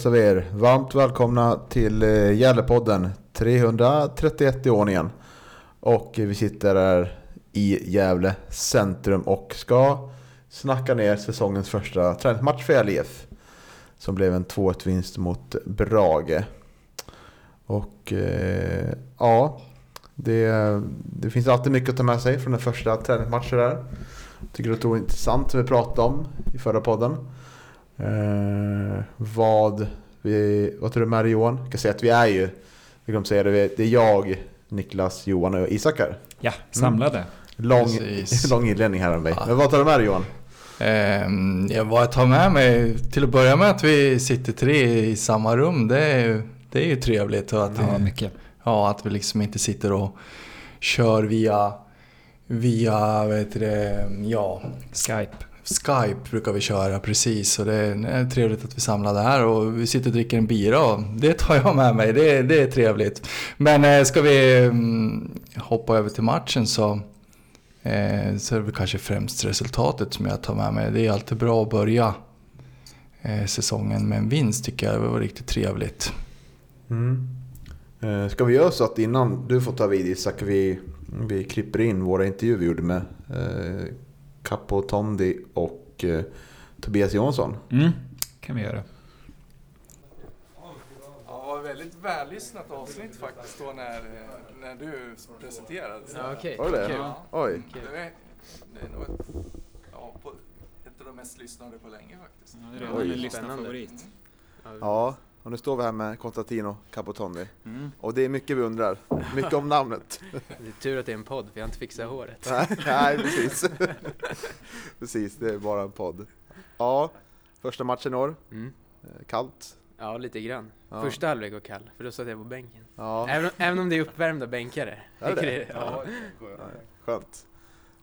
Hälsar vi er varmt välkomna till eh, Gävlepodden, Gällepodden 331 i ordningen. Och vi sitter här i Gävle centrum och ska snacka ner säsongens första träningsmatch för LIF. Som blev en 2-1 vinst mot Brage. Och eh, ja, det, det finns alltid mycket att ta med sig från den första träningsmatchen där. Tycker det var intressant som vi pratade om i förra podden. Eh, vad, vi, vad tror du med Johan? Jag kan säga att vi är ju, vi glömde säga det, det är jag, Niklas, Johan och Isak här. Ja, samlade. Lång, Precis. lång inledning här av mig. Ja. Men vad tar du med dig Johan? Ehm, ja, vad jag tar med mig, till att börja med att vi sitter tre i samma rum, det är ju, det är ju trevligt. Och att, Ja, mycket. ja, att vi liksom inte sitter och kör via, via vad heter det, ja, Skype. Skype brukar vi köra precis. Och det är, trevligt att vi samlade här och vi sitter och dricker en bira och det tar jag med mig. Det, är- det är trevligt. Men eh, ska vi mm, hoppa över till matchen så, eh, så är det väl kanske främst resultatet som jag tar med mig. Det är alltid bra att börja eh, säsongen med en vinst tycker jag. Det var riktigt trevligt. Mm. ska vi göra så att innan du får ta vid Isak, vi, vi klipper in våra intervjuer vi gjorde med eh, Capo Tondi och eh, Tobias Johansson. Mm, kan vi göra. Ja, väldigt vällyssnat avsnitt faktiskt då när, när du presenterade. Ja, okej. Var det det? Kul. Oj. Det är, det är nog ett, ja, på, ett av de mest lyssnade på länge faktiskt. Ja, det är Oj. redan en lyssnarfavorit. Ja, och nu står vi här med Konstantino Capotondi. Mm. Och det är mycket vi undrar. Mycket om namnet. Det är tur att det är en podd, för jag har inte fixat håret. Nej, Nej, precis. precis, det är bara en podd. Ja, första matchen i år. Mm. Eh, Kallt. Ja, lite grann. Ja. Första halvlek var kall, för då satt jag på bänken. Ja, Även, om- även om det är uppvärmda bänkare. Är det? Ja. skönt.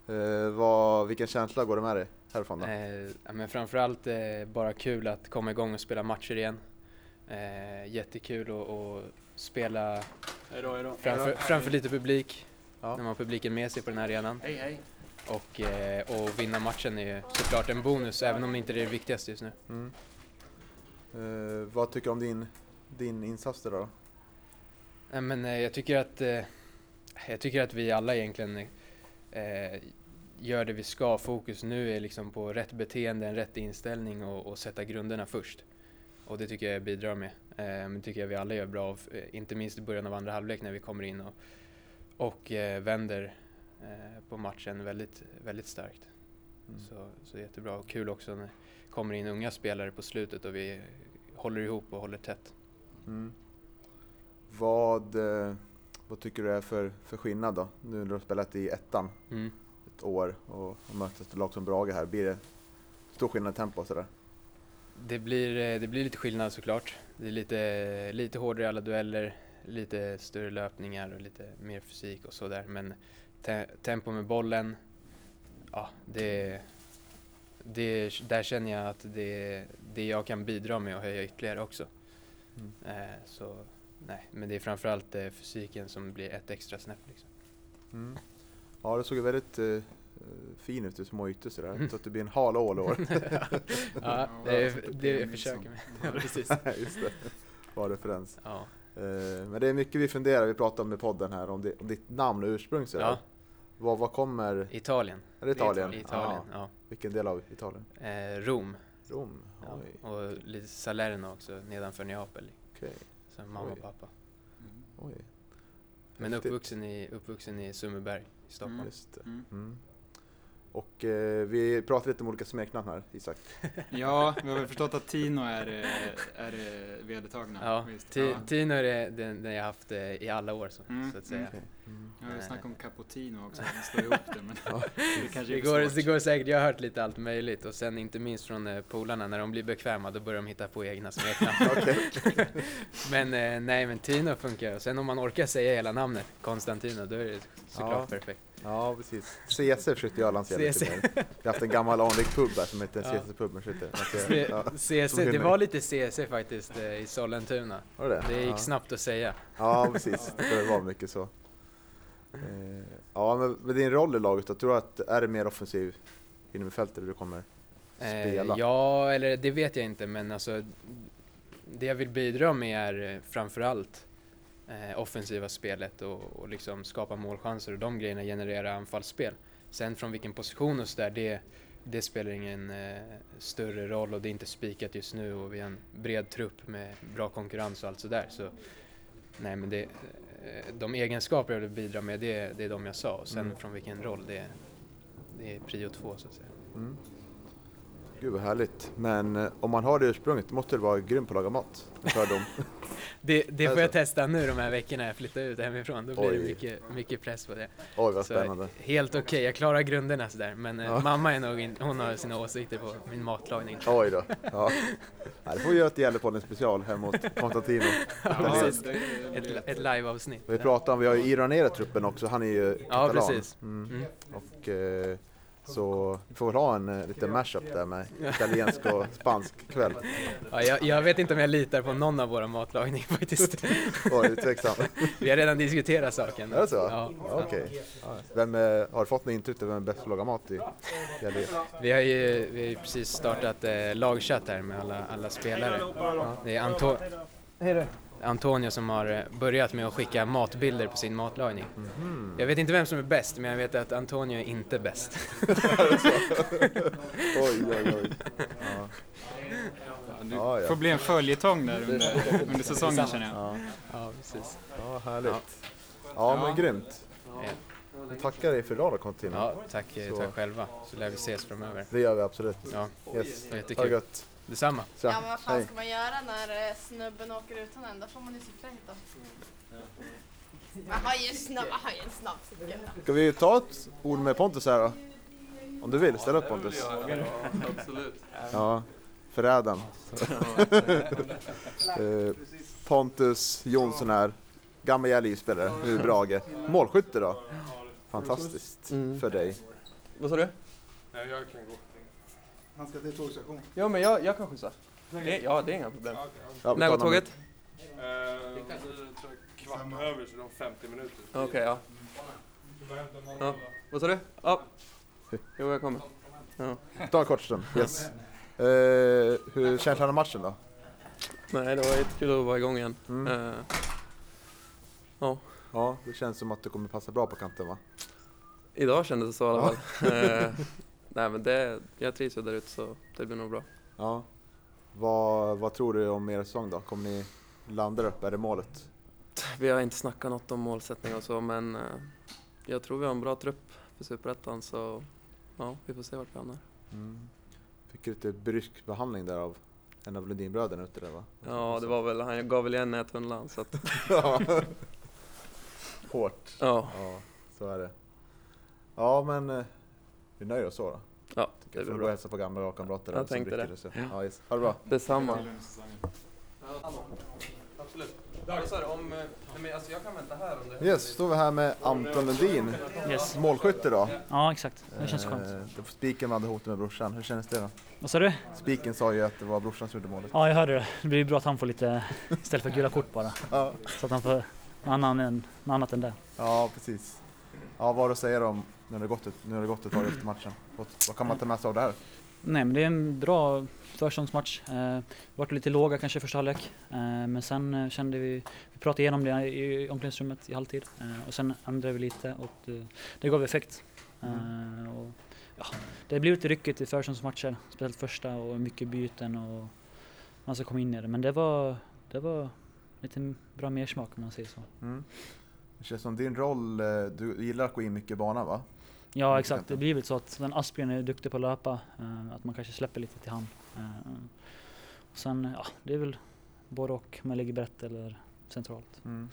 Eh, vad, vilken känsla går det med dig härifrån då? Eh, men framförallt eh, bara kul att komma igång och spela matcher igen. Eh, jättekul att att spela framför, framför lite publik. Ja. När man har publiken med sig på den här arenan. Och, eh, och vinna matchen är ju såklart en bonus, även om det inte är det viktigaste just nu. Mm. Eh, vad tycker du om din, din insats där då? Nej, men eh, jag tycker att eh, jag tycker att vi alla egentligen eh, gör det vi ska. Fokus nu är liksom på rätt beteende, en rätt inställning och, och sätta grunderna först. Och det tycker jag bidrar med. Eh, men tycker jag vi alla gör bra, av, eh, inte minst i början av andra halvlek när vi kommer in och, och eh, vänder eh, på matchen väldigt, väldigt starkt. Mm. Så, så jättebra och kul också när det kommer in unga spelare på slutet och vi håller ihop och håller tätt. Mm. Vad, vad tycker du är för, för skillnad då? Nu när du har spelat i ettan Mm. ett år och, och mött ett lag som Brage här. Blir det stor skillnad i tempo och sådär? Det blir, eh, det blir lite skillnad såklart. Det är lite, lite hårdare i alla dueller, lite större löpningar och lite mer fysik och sådär. Men te tempo med bollen, ja, det, det, där känner jag att det det jag kan bidra med och höja ytterligare också. Mm. Eh, så nej, men det är framförallt eh, fysiken som blir ett extra snäpp. Liksom. Mm. Ja, det såg väldigt eh, fin ut i små ytor sådär. Mm. Så att det blir en hala ål i år. ja, det är det jag försöker med. Ja, precis. Just det. Bra referens. Ja. Eh, men det är mycket vi funderar, vi pratar om i podden här, om, det, om ditt namn och ursprung sådär. Ja. Vad, vad kommer, Italien. är det Italien? Italien, Ja. ja. Vilken del av Italien? Eh, Rom. Rom? Ja, och lite Salerno också nedanför Neapel. okej. Så mamma Oj. och pappa. Oj. Men uppvuxen i, uppvuxen i Sundbyberg i Stockholm. Just det. Mm. Mm. Och eh, vi pratar lite om olika smeknamn här, Isak. Ja, vi har väl förstått att Tino är, eh, är eh, vedertagna. Ja, Ja. Tino är det- den, den jag haft eh, i alla år så, Mm, så att säga. Okej. Mm. Jag har ju snackat om Cappuccino också, man slår ihop det men det kanske Det är går, det går säkert, jag har hört lite allt möjligt och sen inte minst från eh, polarna när de blir bekväma då börjar de hitta på egna smeknamn. Men eh, nej men Tino funkar och sen om man orkar säga hela namnet Konstantino då är det såklart Ja. perfekt. Ja, precis. CC försökte jag lansera lite mer. Vi har haft en gammal anrik pub här som heter Ja. CC pub. men skit i det. C- Ja. CC, det var lite CC faktiskt eh, i Sollentuna. Var det det? Gick ja. snabbt att säga. Ja, precis. Det var mycket så. Eh, Ja, men med din roll i laget då, tror du att är det mer offensiv inom fältet du kommer spela? Eh, ja, eller det vet jag inte, men alltså det jag vill bidra med är framförallt eh, offensiva spelet och, och liksom skapa målchanser och de grejerna generera anfallsspel. Sen från vilken position och sådär, det, det spelar ingen eh, större roll och det är inte spikat just nu och vi har en bred trupp med bra konkurrens och allt sådär. Så, nej, men det, eh, de egenskaper jag vill bidra med, det, det är de jag sa. Och sen Mm. från vilken roll, det, det är prio två så att säga. Mm. Gud vad härligt. Men eh, om man har det ursprunget, måste du vara grym på att laga mat. Fördom. Det, det får Alltså. jag testa nu de här veckorna jag flyttar ut hemifrån. Då blir det Oj. mycket, mycket press på det. Oj vad Så, spännande. helt okej, jag klarar grunderna sådär. Men eh, Ja. mamma är nog in, hon har sina åsikter på min matlagning. Oj då. Ja. Ja, det får vi göra ett Gällepodden special hemma hos Konstantino. Ja, precis. Ett, ett liveavsnitt. Vi pratar om, vi har ju Iran truppen också, han är ju Ja, katalan. precis. Mm. Mm. Och eh, så vi får väl ha en eh, liten mashup där med italiensk och spansk kväll. Ja, jag, jag vet inte om jag litar på någon av våra matlagningar faktiskt. Oj, tveksam. Vi har redan diskuterat saken. Är det så? Ja. Okej. Ja. Vem eh, har du fått något intryck av vem är bäst på att laga mat i Gällivare? Vi har ju vi har ju precis startat eh, lagchatt här med alla, alla spelare. Det är Anto Antonio som har eh, börjat med att skicka matbilder på sin matlagning. Mhm. Jag vet inte vem som är bäst, men jag vet att Antonio är inte bäst. Oj, oj, oj. Ja. Du Ja, ja. får bli en följetong där under, under säsongen känner jag. Ja. Ja, precis. ja, härligt. Ja, men grymt. Ja. Jag tackar dig för idag då Konstantino. Ja, tack, eh, Så. tack själva. Så lär vi ses framöver. Det gör vi absolut. Ja, Yes. Ha det jättekul. gött. Detsamma. Tja. Ja men vad fan Hej. ska man göra när eh, snubben åker utan en? Då får man ju cykla hit då. Man har ju, snabb, man har ju en snabb cykel. Ska vi ta ett ord med Pontus här då? Om du vill, ställ upp Pontus. Absolut. Ja, förrädaren. Eh, Pontus Jonsson här, gammal Gällivare-spelare, nu Brage. Målskytte då? Fantastiskt Mm. för dig. Vad sa du? Nej, jag kan gå. Han ska till tågstation. Ja, men jag, jag kan skjuta. Det, ja, det är inga problem. Ja, vi När går tåget? Eh, det är kvart över så de har 50 minuter. Okej, ja. ja. Vad sa du? Ja. Jo, jag kommer. Ta en kort stund. Yes. Eh, hur känns den här matchen då? Nej, det var jättekul att vara igång igen. Mm. Eh, Ja, det känns som att det kommer passa bra på kanten va? idag kändes det så i alla fall. Eh, nej, men det, jag trivs ju där ute så det blir nog bra. Ja. Vad, vad tror du om er säsong då? Kommer ni landa uppe? Är det målet? Vi har inte snackat något om målsättning och så, men eh, jag tror vi har en bra trupp för Superettan så ja, vi får se vart vi hamnar. Mm. Fick lite brysk behandling där av en av Lundinbröderna ute där va? Ja, det var väl, han gav väl igen nättunnlan så att. Hårt. ja, Ja, så är det. Ja, men eh, vi nöjer oss så då. Ja det blir gå och bra. hälsa på gamla lagkamrater. Jag tänkte det. och Så. Ja, yes. Ha det bra. Detsamma. Absolut. Om, men alltså jag kan vänta här om det Yes, står vi här med Anton Lundin. Yes. Målskytte då. Ja, exakt. Det känns Eh, skönt. det Spiken hade hotat med brorsan. Hur kändes det då? Vad sa du? Spiken sa ju att det var brorsan som gjorde målet. Ja, jag hörde det. Det blir bra att han får lite, istället för gula kort bara. Ja, Så att han får något annan än, något annat än det. ja precis. Ja, vad har du att säga då om när det gått ett, nu har det gått ett tag efter matchen? Vad, vad kan man ta med sig av det här? Nej, men det är en bra försäsongsmatch. Eh, vart lite låga kanske i första halvlek. Eh, men sen eh, kände vi, vi pratade igenom det i omklädningsrummet i halvtid. Eh, och sen ändrade vi lite och eh, det gav effekt. Eh, och, ja, det blir lite ryckigt i försäsongsmatcher, speciellt första och mycket byten och man ska komma in i det. Men det var, det var lite bra mersmak om man säger så. Mm. Det känns som din roll, du gillar att gå in mycket i banan va? Ja exakt, det blir väl så att den Aspgren är duktig på att löpa, eh, att man kanske släpper lite till han. Eh, och sen, ja det är väl både och, om man ligger brett eller centralt. Mm.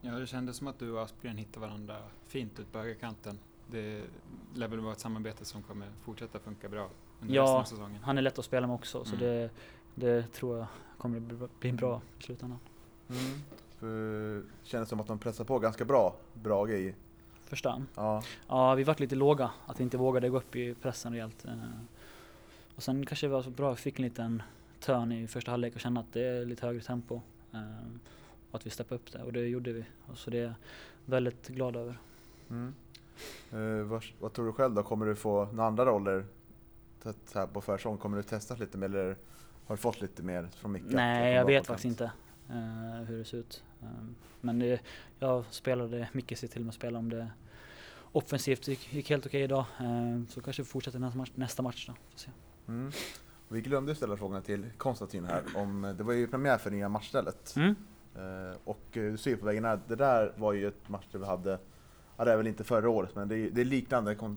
Ja, det kändes som att du och Aspgren hittade varandra fint ut på högerkanten. Det lär väl vara ett samarbete som kommer fortsätta funka bra under resten av Ja, säsongen. han är lätt att spela med också så Mm. det, det tror jag kommer bli- bli bra i slutändan. Mm. För, kändes som att de pressade på ganska bra, Brage i. Första. Ja. Ja, vi vart lite låga, att vi inte vågade gå upp i pressen rejält. Eh, Och sen kanske det var så bra, vi fick en liten törn i första halvlek och kände att det är lite högre tempo. eh, Och att vi steppade upp det och det gjorde vi. Och så det är jag väldigt glad över. Mm. Eh, vad, vad tror du själv då? Kommer du få några andra roller här på försäsong? Kommer du testa lite mer eller har du fått lite mer från Micke? Nej, jag vet faktiskt inte eh, hur det ser ut. Eh, men det, jag spelade, Micke ser till mig att spela om det offensivt gick, gick helt okej idag. Eh, så kanske vi fortsätter nästa match, nästa match då. Får se. Mm. Vi glömde ställa frågan till Konstantin här om, det var ju premiär för nya matchstället. Mm. Eh, och eh, du ser ju på vägen här, det där var ju ett match där vi hade, ja det är väl inte förra året men det är, det är liknande eh,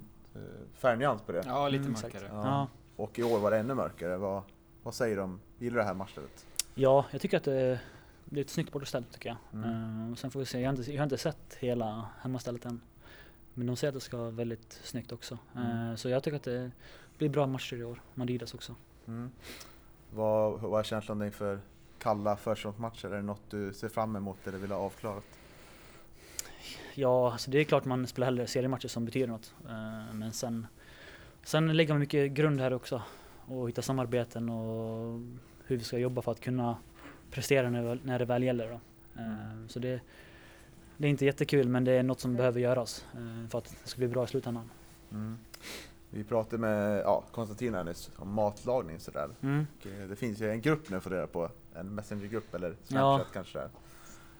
färgnyans på det. Ja, lite Mm, mörkare. Ja. Ja. Och i år var det ännu mörkare. Vad, vad säger du om, gillar du det här matchstället? Ja, jag tycker att det, det är ett snyggt bortaställe tycker jag. Mm. Och sen får vi se, jag har, inte, jag har inte sett hela hemmastället än. Men de säger att det ska vara väldigt snyggt också. Mm. Eh, så jag tycker att det blir bra matcher i år, Madidas också. Mm. Vad, vad är känslan inför kalla försäsongsmatcher? Är det något du ser fram emot eller vill ha avklarat? Ja, alltså det är klart man spelar hellre seriematcher som betyder något. Eh, men sen, sen lägger man mycket grund här också. Och hitta samarbeten och hur vi ska jobba för att kunna prestera när, när det väl gäller. Då. Eh, så det, det är inte jättekul men det är något som behöver göras eh, för att det ska bli bra i slutändan. Mm. Vi pratade med ja, Konstantin här nyss om matlagning sådär. Mm. Och, eh, Det finns ju en grupp nu för det på en messengergrupp eller Ja. Snapchat kanske. Jag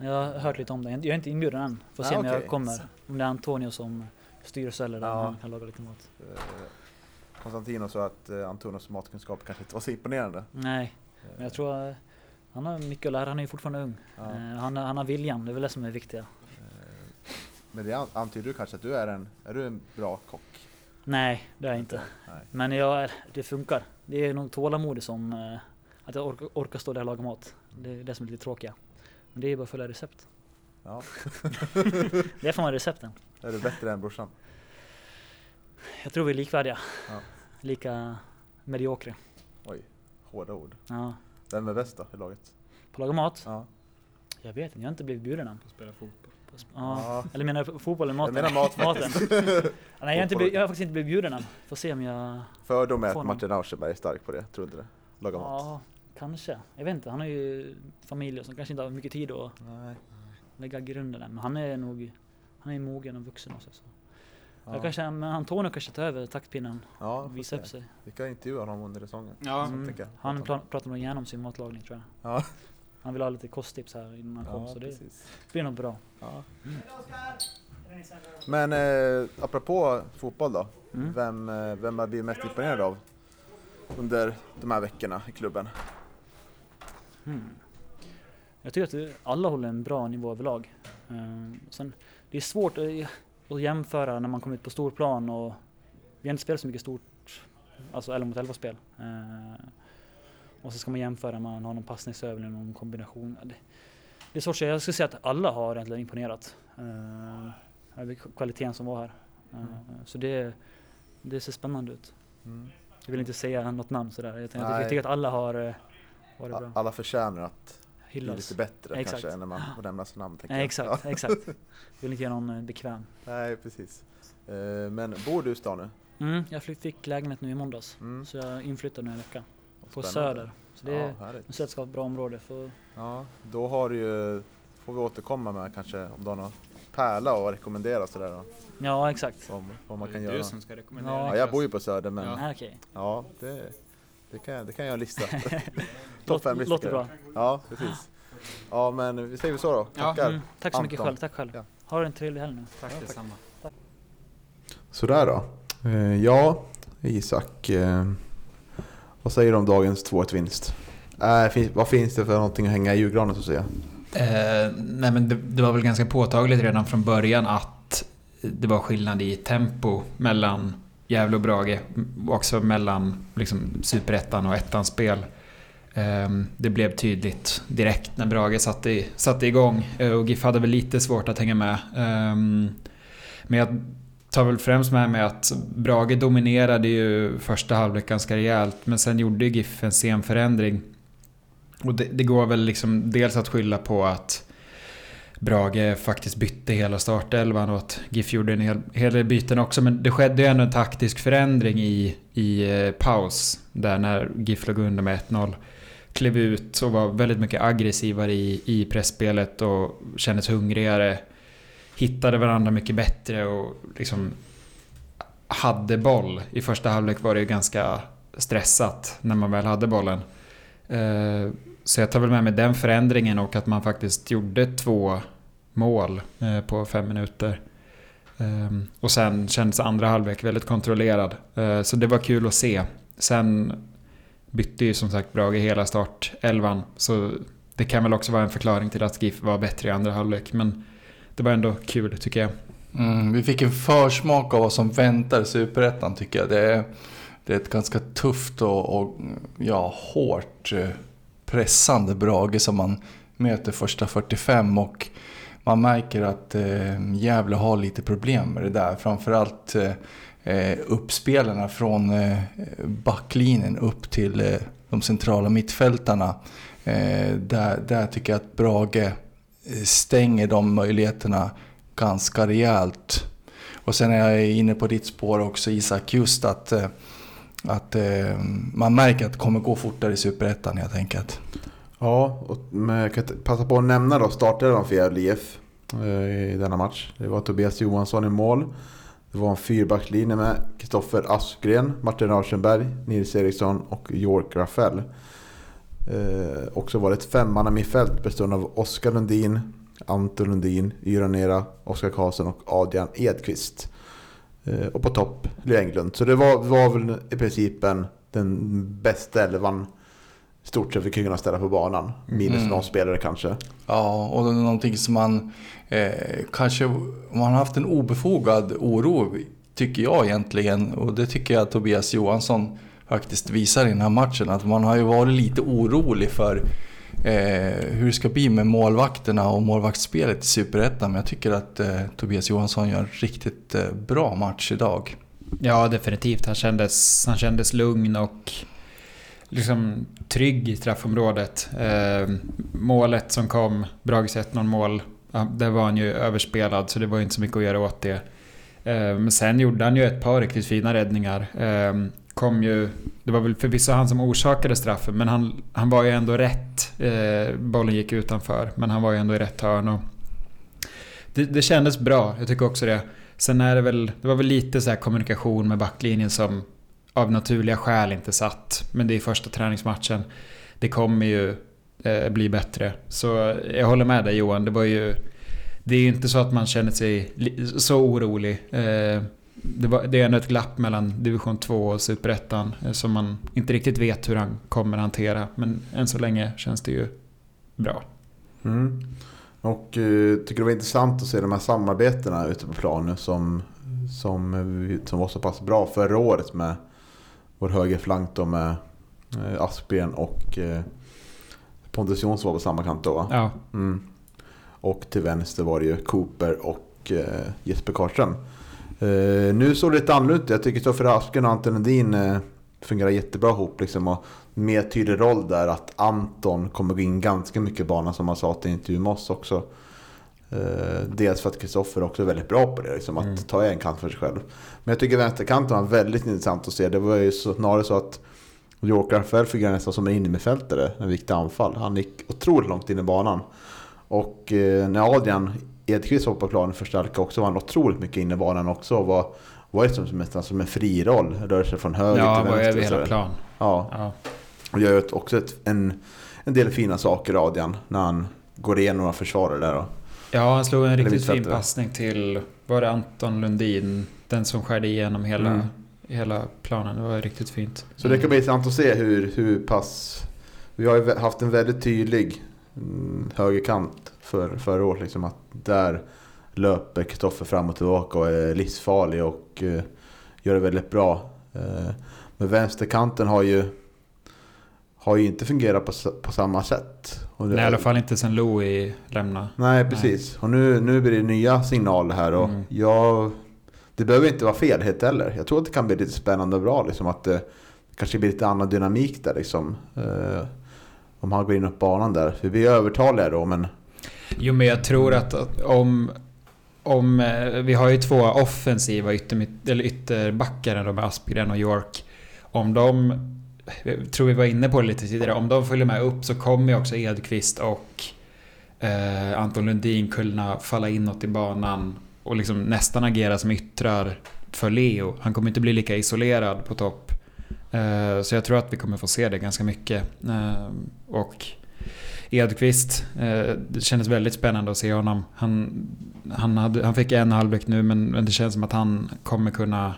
Jag har hört lite om det. Jag är inte inbjuden än. Får se Ah, om okej. jag kommer. Om det är Antonio som styr och ställer där Ja. han kan laga lite mat. Konstantino sa att Antonios matkunskap kanske inte var så imponerande. Nej, men jag tror han har mycket att lära. Han är ju fortfarande ung. Ja. Eh, han, han har viljan. Det är väl det som är viktiga. Eh, Men det an- antyder du kanske att du är en, är du en bra kock? Nej, det är jag inte. Nej. Men jag, är- det funkar. Det är nog tålamod som eh, att jag orkar, orkar stå där och laga mat. Det är det som är lite tråkiga. Men det är bara att följa recept. Ja. Det får man recepten. är du bättre än brorsan? Jag tror vi är likvärdiga. Ja. Lika mediokra. Oj, hårda ord. Ja. Vem är bäst då i laget? På att laga mat? Ja. Jag vet inte, jag har inte blivit bjuden än. Spela fotboll. Ja. Ja. Eller menar du fotboll eller maten? Jag menar mat maten. Nej, jag har, inte jag har faktiskt inte blivit bjuden än. Får se om jag... Fördom är att. Martin Austerberg är stark på det, tror du inte det? Laga mat? Ja, kanske. Jag vet inte, han har ju familj och så kanske inte har mycket tid att Nej. lägga grunden än. Men han är nog han är mogen och vuxen också. Så. Ja. Jag kanske, men Antonio kanske tar över taktpinnen Ja, och visar upp sig. Vi kan intervjua honom under säsongen. Ja, Mm. jag. Han pra, pratar nog gärna om sin matlagning tror jag. Ja. Han vill ha lite kosttips här innan han kom Ja, så det precis. blir nog bra. Ja. Men eh, apropå fotboll då. Mm. Vem, eh, vem har blivit mest imponerad av under de här veckorna i klubben? Hmm. Jag tycker att alla håller en bra nivå överlag. Uh, sen, det är svårt att, att jämföra när man kommer ut på stor plan och vi har inte spelat så mycket stort, alltså 11 mot 11 spel. Eh, och så ska man jämföra när man har någon passningsövning, någon kombination. Det, det är svårt att säga. Jag skulle säga att alla har egentligen imponerat. Över kvaliteten som var här. Eh, Så det, det ser spännande ut. Mm. Jag vill inte säga något namn sådär. Jag, tänker- jag tycker att alla har eh, varit bra. Alla förtjänar att Hyllas. lite bättre Exakt. kanske än när man får nämna sina namn. tänker exakt, Ja. exakt. Vill inte göra någon eh, bekväm. Nej, precis. Eh, Men bor du i stan nu? Mm, jag fick lägenhet nu i måndags. Mm. Så jag inflyttade nu en vecka. På. Söder. Så det Ja, är, det vara ett bra område. För, Ja, då har du ju, får vi återkomma med kanske om du har någon pärla att rekommendera sådär då, ja, exakt. om vad man Det kan är göra. Du som ska rekommendera Ja, Ja, jag bor ju på Söder men Ja. ja, Ah, okej. det, det, kan, jag- det kan jag lista. Topp fem låter bra. Ja, precis. Ja men vi säger så då. Ja. Tackar. Mm, tack så mycket Anton. själv. Tack själv. Ja. Ha en trevlig helg nu. Tack detsamma. Sådär då. Eh, ja, Isak. Eh, vad säger du om dagens 2-1 vinst? Äh, finns, vad finns det för någonting att hänga i julgranen så att säga? Eh, nej men det, det var väl ganska påtagligt redan från början att det var skillnad i tempo mellan Gävle och Brage. Också mellan liksom, superettan och ettans spel. Ehm, det blev tydligt direkt när Brage satte, satte igång. Eh, och GIF hade väl lite svårt att hänga med. Ehm, men jag tar väl främst med mig att Brage dominerade ju första halvlek ganska rejält. Men sen gjorde ju GIF en sen förändring. Och det, det går väl liksom dels att skylla på att Brage faktiskt bytte hela startelvan och att GIF gjorde en hel, hel del byten också. Men det skedde ju ändå en taktisk förändring i, i eh, paus. Där när GIF låg under med 1-0. Klev ut och var väldigt mycket aggressivare i, i pressspelet och kändes hungrigare. Hittade varandra mycket bättre och liksom hade boll. I första halvlek var det ju ganska stressat när man väl hade bollen. Eh, så jag tar väl med mig den förändringen och att man faktiskt gjorde två mål eh, på fem minuter. Ehm, och sen kändes andra halvlek väldigt kontrollerad. Eh, så det var kul att se. Sen bytte ju som sagt Brage hela startelvan. Så det kan väl också vara en förklaring till att GIF var bättre i andra halvlek. Men det var ändå kul tycker jag. Mm, vi fick en försmak av vad som väntar i Superettan tycker jag. Det är, det är ett ganska tufft och, och ja, hårt eh, pressande Brage som man möter första 45 och man märker att eh, Gävle har lite problem med det där. Framförallt eh, eh, uppspelarna från eh, backlinjen upp till eh, de centrala mittfältarna. Eh, där, där tycker jag att Brage eh, stänger de möjligheterna ganska rejält. Och sen är jag inne på ditt spår också Isak, just att, eh, att eh, man märker att det kommer gå fortare i Superettan helt enkelt. Ja, och men jag kan passa på att nämna då startelvan för Gävle IF eh, i denna match. Det var Tobias Johansson i mål. Det var en fyrbackslinje med Kristoffer Askgren, Martin Rauschenberg, Nils Eriksson och York Rafael. Eh, också var det ett femmanna mittfält bestående av Oskar Lundin, Anton Lundin, Yranera, Oskar Karlsson och Adrian Edqvist. Eh, och på topp Leo Englund. Så det var, var väl i princip en, den bästa elvan stort sett vi kunna ställa på banan. Minus Mm. någon spelare kanske. Ja, och det är någonting som man eh, kanske, man har haft en obefogad oro, tycker jag egentligen, och det tycker jag att Tobias Johansson faktiskt visar i den här matchen, att man har ju varit lite orolig för eh, hur det ska bli med målvakterna och målvaktsspelet i Superettan, men jag tycker att eh, Tobias Johansson gör en riktigt eh, bra match idag. Ja, definitivt. Han kändes, han kändes lugn och liksom trygg i straffområdet. Eh, målet som kom, Brages 1-0 mål, ja, där var han ju överspelad så det var inte så mycket att göra åt det. Eh, men sen gjorde han ju ett par riktigt fina räddningar. Eh, Kom ju, det var väl förvisso han som orsakade straffen men han, han var ju ändå rätt. Eh, bollen gick utanför men han var ju ändå i rätt hörn. Och det, det kändes bra, jag tycker också det. Sen är det väl, det var väl lite så här kommunikation med backlinjen som av naturliga skäl inte satt. Men det är första träningsmatchen. Det kommer ju eh, bli bättre. Så jag håller med dig Johan, det var ju... Det är ju inte så att man känner sig så orolig. Eh, det, var, det är ändå ett glapp mellan division 2 och superettan eh, som man inte riktigt vet hur han kommer hantera. Men än så länge känns det ju bra. Mm. Och eh, tycker det var intressant att se de här samarbetena ute på planen som, som, som var så pass bra förra året med vår högerflank då med eh, Aspgren och Pontus Jonsson var på samma kant då va? Ja, Mm. Och till vänster var det ju Cooper och Jesper Karlström. Eh, nu såg det lite annorlunda ut. Jag tycker Kristoffer Asken och Anton Lundin eh, fungerar jättebra ihop. Liksom, och mer tydlig roll där att Anton kommer gå in ganska mycket i banan som han sa till intervjun med oss också. Eh, dels för att Kristoffer också är väldigt bra på det, liksom, att Mm. ta en kant för sig själv. Men jag tycker vänsterkanten var väldigt intressant att se. Det var ju snarare så att York Rafael fungerar nästan som en innermittfältare när vi gick till anfall. Han gick otroligt långt in i banan. Och när Adrian Edqvist var på planen för Starka också var han otroligt mycket inne i banan också. Och var, var ju som, nästan som en fri roll. Rör sig från höger ja till var vänster. över och hela sådär. plan. Ja, Ja. och gör ju också ett, en, en del fina saker Adrian. När han går igenom några försvarare där. Och, Ja, han slog en riktigt fin passning till, var det Anton Lundin? Den som skärde igenom hela, Mm. hela planen. Det var riktigt fint. Så det kan bli intressant att se hur, hur pass... Vi har ju haft en väldigt tydlig mm, högerkant för, förra året. Liksom, att där löper Kristoffer fram och tillbaka och är livsfarlig och eh, gör det väldigt bra. Eh, men vänsterkanten har ju, har ju inte fungerat på, på samma sätt. Och Nej, i alla fall inte sen Louis lämnade. Nej, precis. Och nu, nu blir det nya signaler här och Mm. jag... Det behöver inte vara fel helt heller. Jag tror att det kan bli lite spännande och bra. Liksom, att det kanske blir lite annan dynamik där liksom. Eh, om han går in upp banan där. För vi är övertaliga då, men... Jo, men jag tror att, att om... om eh, vi har ju två offensiva eller ytterbackar de med Aspgren och York. Om de... Tror vi var inne på det lite tidigare. Om de följer med upp så kommer ju också Edqvist och eh, Anton Lundin kunna falla inåt i banan och liksom nästan agera som yttrar för Leo. Han kommer inte bli lika isolerad på topp. Eh, så jag tror att vi kommer få se det ganska mycket. Eh, och Edqvist, eh, det kändes väldigt spännande att se honom. Han, han, hade, han fick en halvlek nu men, men det känns som att han kommer kunna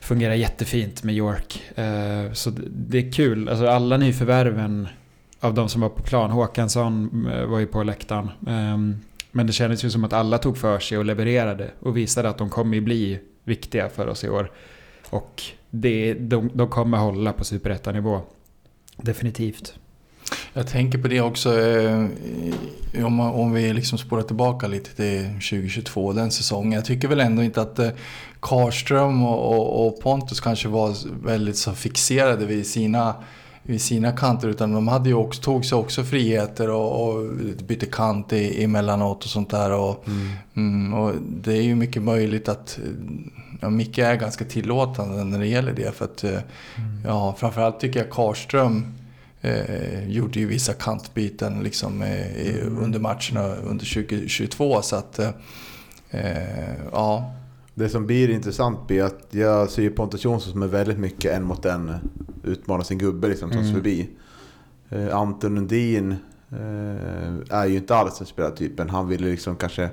fungera jättefint med York. Eh, så det, är kul. Alltså alla nyförvärven av de som var på plan. Håkansson eh, var ju på läktaren. Ehm, men det kändes ju som att alla tog för sig och levererade och visade att de kommer ju bli viktiga för oss i år. Och det, de, de kommer hålla på superettanivå. Definitivt. Jag tänker på det också, eh, om, om vi liksom spårar tillbaka lite till 2022, den säsongen. Jag tycker väl ändå inte att eh, Karlström och, och, Pontus kanske var väldigt så fixerade vid sina, vid sina kanter utan de hade ju också, tog sig också friheter och, och bytte kant i, emellanåt och sånt där. Och, mm, och det är ju mycket möjligt att ja, Micke är ganska tillåtande när det gäller det. För att, eh, ja, framförallt tycker jag Karlström eh, gjorde ju vissa kantbyten liksom, eh, i- under matcherna under 2022. Så att, eh, eh, ja. Det som blir intressant blir att jag ser ju Pontus Jonsson som är väldigt mycket en mot en. Utmanar sin gubbe liksom, tas Mm. förbi. Eh, Anton Lundin eh, är ju inte alls den spelartypen. Han ville liksom kanske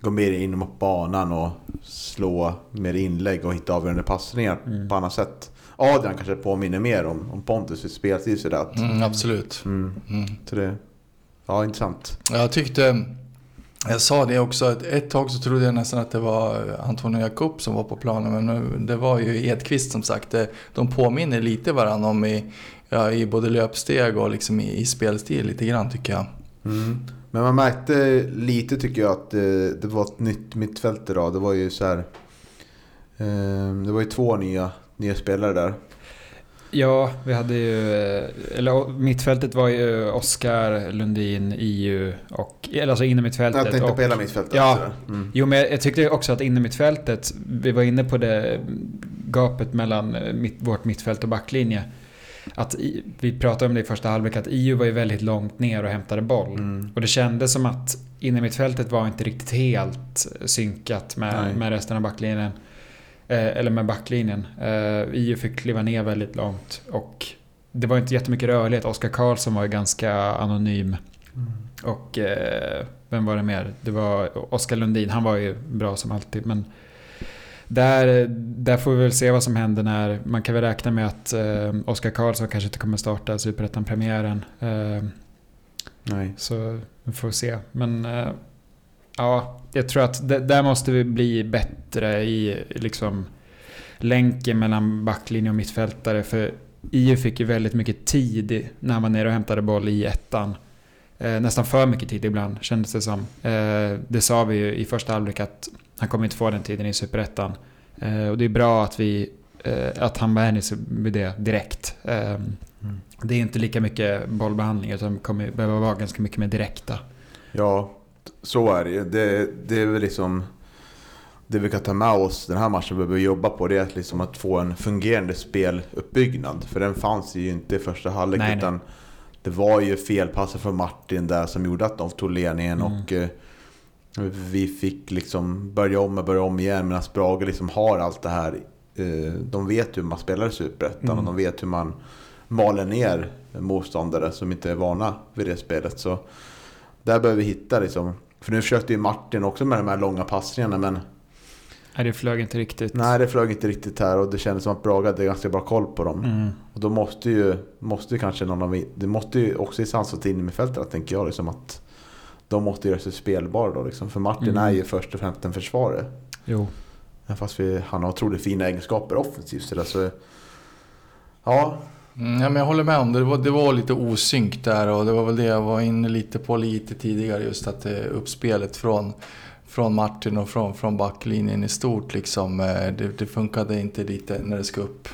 gå mer in mot banan och slå mer inlägg och hitta avgörande passningar Mm. på annat sätt. Adrian kanske påminner mer om, om Pontus i spelstil sådär. att- Mm, absolut. Mm. Mm. Så det, ja intressant. Jag tyckte, jag sa det också, att ett tag så trodde jag nästan att det var Antonio Jakob som var på planen. Men nu- det var ju Edqvist som sagt. De påminner lite varandra om i, ja, i både löpsteg och liksom i, i spelstil lite grann tycker jag. Mm. Men man märkte lite tycker jag att det, det var ett nytt mittfält idag. Det var ju så här. Eh, det var ju två nya, nya spelare där. Ja, vi hade ju... eh, Eller mittfältet var ju Oskar Lundin, IU och... Eller alltså innermittfältet. Jag tänkte och, på hela mittfältet. Ja. Mm. Jo, men jag tyckte också att innermittfältet, vi var inne på det gapet mellan eh, mitt, vårt mittfält och backlinje. Att vi pratade om det i första halvlek, att IU var ju väldigt långt ner och hämtade boll. Mm. Och det kändes som att innermittfältet var inte riktigt helt synkat Nej. med, med resten av backlinjen. Eh, eller med backlinjen. Eh, IU fick kliva ner väldigt långt. Och det var inte jättemycket rörlighet. Oskar Karlsson var ju ganska anonym. Och eh, vem var det mer? Det var Oskar Lundin. Han var ju bra som alltid. Men där, där får vi väl se vad som händer när... Man kan väl räkna med att eh, Oskar Karlsson kanske inte kommer starta Superettan-premiären. Eh, Nej. så vi får se. Men eh, ja, jag tror att det, där måste vi bli bättre i liksom länken mellan backlinje och mittfältare. För IU fick ju väldigt mycket tid när han var nere och hämtade boll i ettan. Eh, nästan för mycket tid ibland kändes det som. Eh, det sa vi ju i första halvlek att han kommer inte få den tiden i superettan. Eh, och det är bra att, vi, eh, att han vänjer sig vid det direkt. Eh, Det är inte lika mycket bollbehandling utan kommer behöva vara ganska mycket mer direkta. Ja, så är det ju. Det, det är väl liksom... Det vi kan ta med oss den här matchen behöver jobba på det är att liksom att få en fungerande speluppbyggnad. För den fanns ju inte i första halvlek Nej, nej. utan det var ju felpasser från Martin där som gjorde att de tog ledningen Mm. och eh, vi fick liksom börja om och börja om igen medan Brage liksom har allt det här. Eh, de vet hur man spelar i Superettan Mm. och de vet hur man maler ner motståndare som inte är vana vid det spelet. Så där behöver vi hitta liksom. För nu försökte ju Martin också med de här långa passningarna men Nej, det flög inte riktigt. nej det flög inte riktigt här och det kändes som att Brage hade ganska bra koll på dem. Mm. Och då måste ju, måste ju kanske någon av, det måste ju också i sansat in i fältet tänker jag liksom att de måste göra sig spelbara då liksom. För Martin Mm. är ju först och främst en försvarare. Jo. Fast vi, han har otroligt fina egenskaper offensivt. Så, där, så ja, Mm, ja, men jag håller med om det. Det var, det var lite osynk där och det var väl det jag var inne lite på lite tidigare. Just att det uppspelet från, från Martin och från, från backlinjen i stort liksom. Eh, det, det funkade inte lite när det ska upp,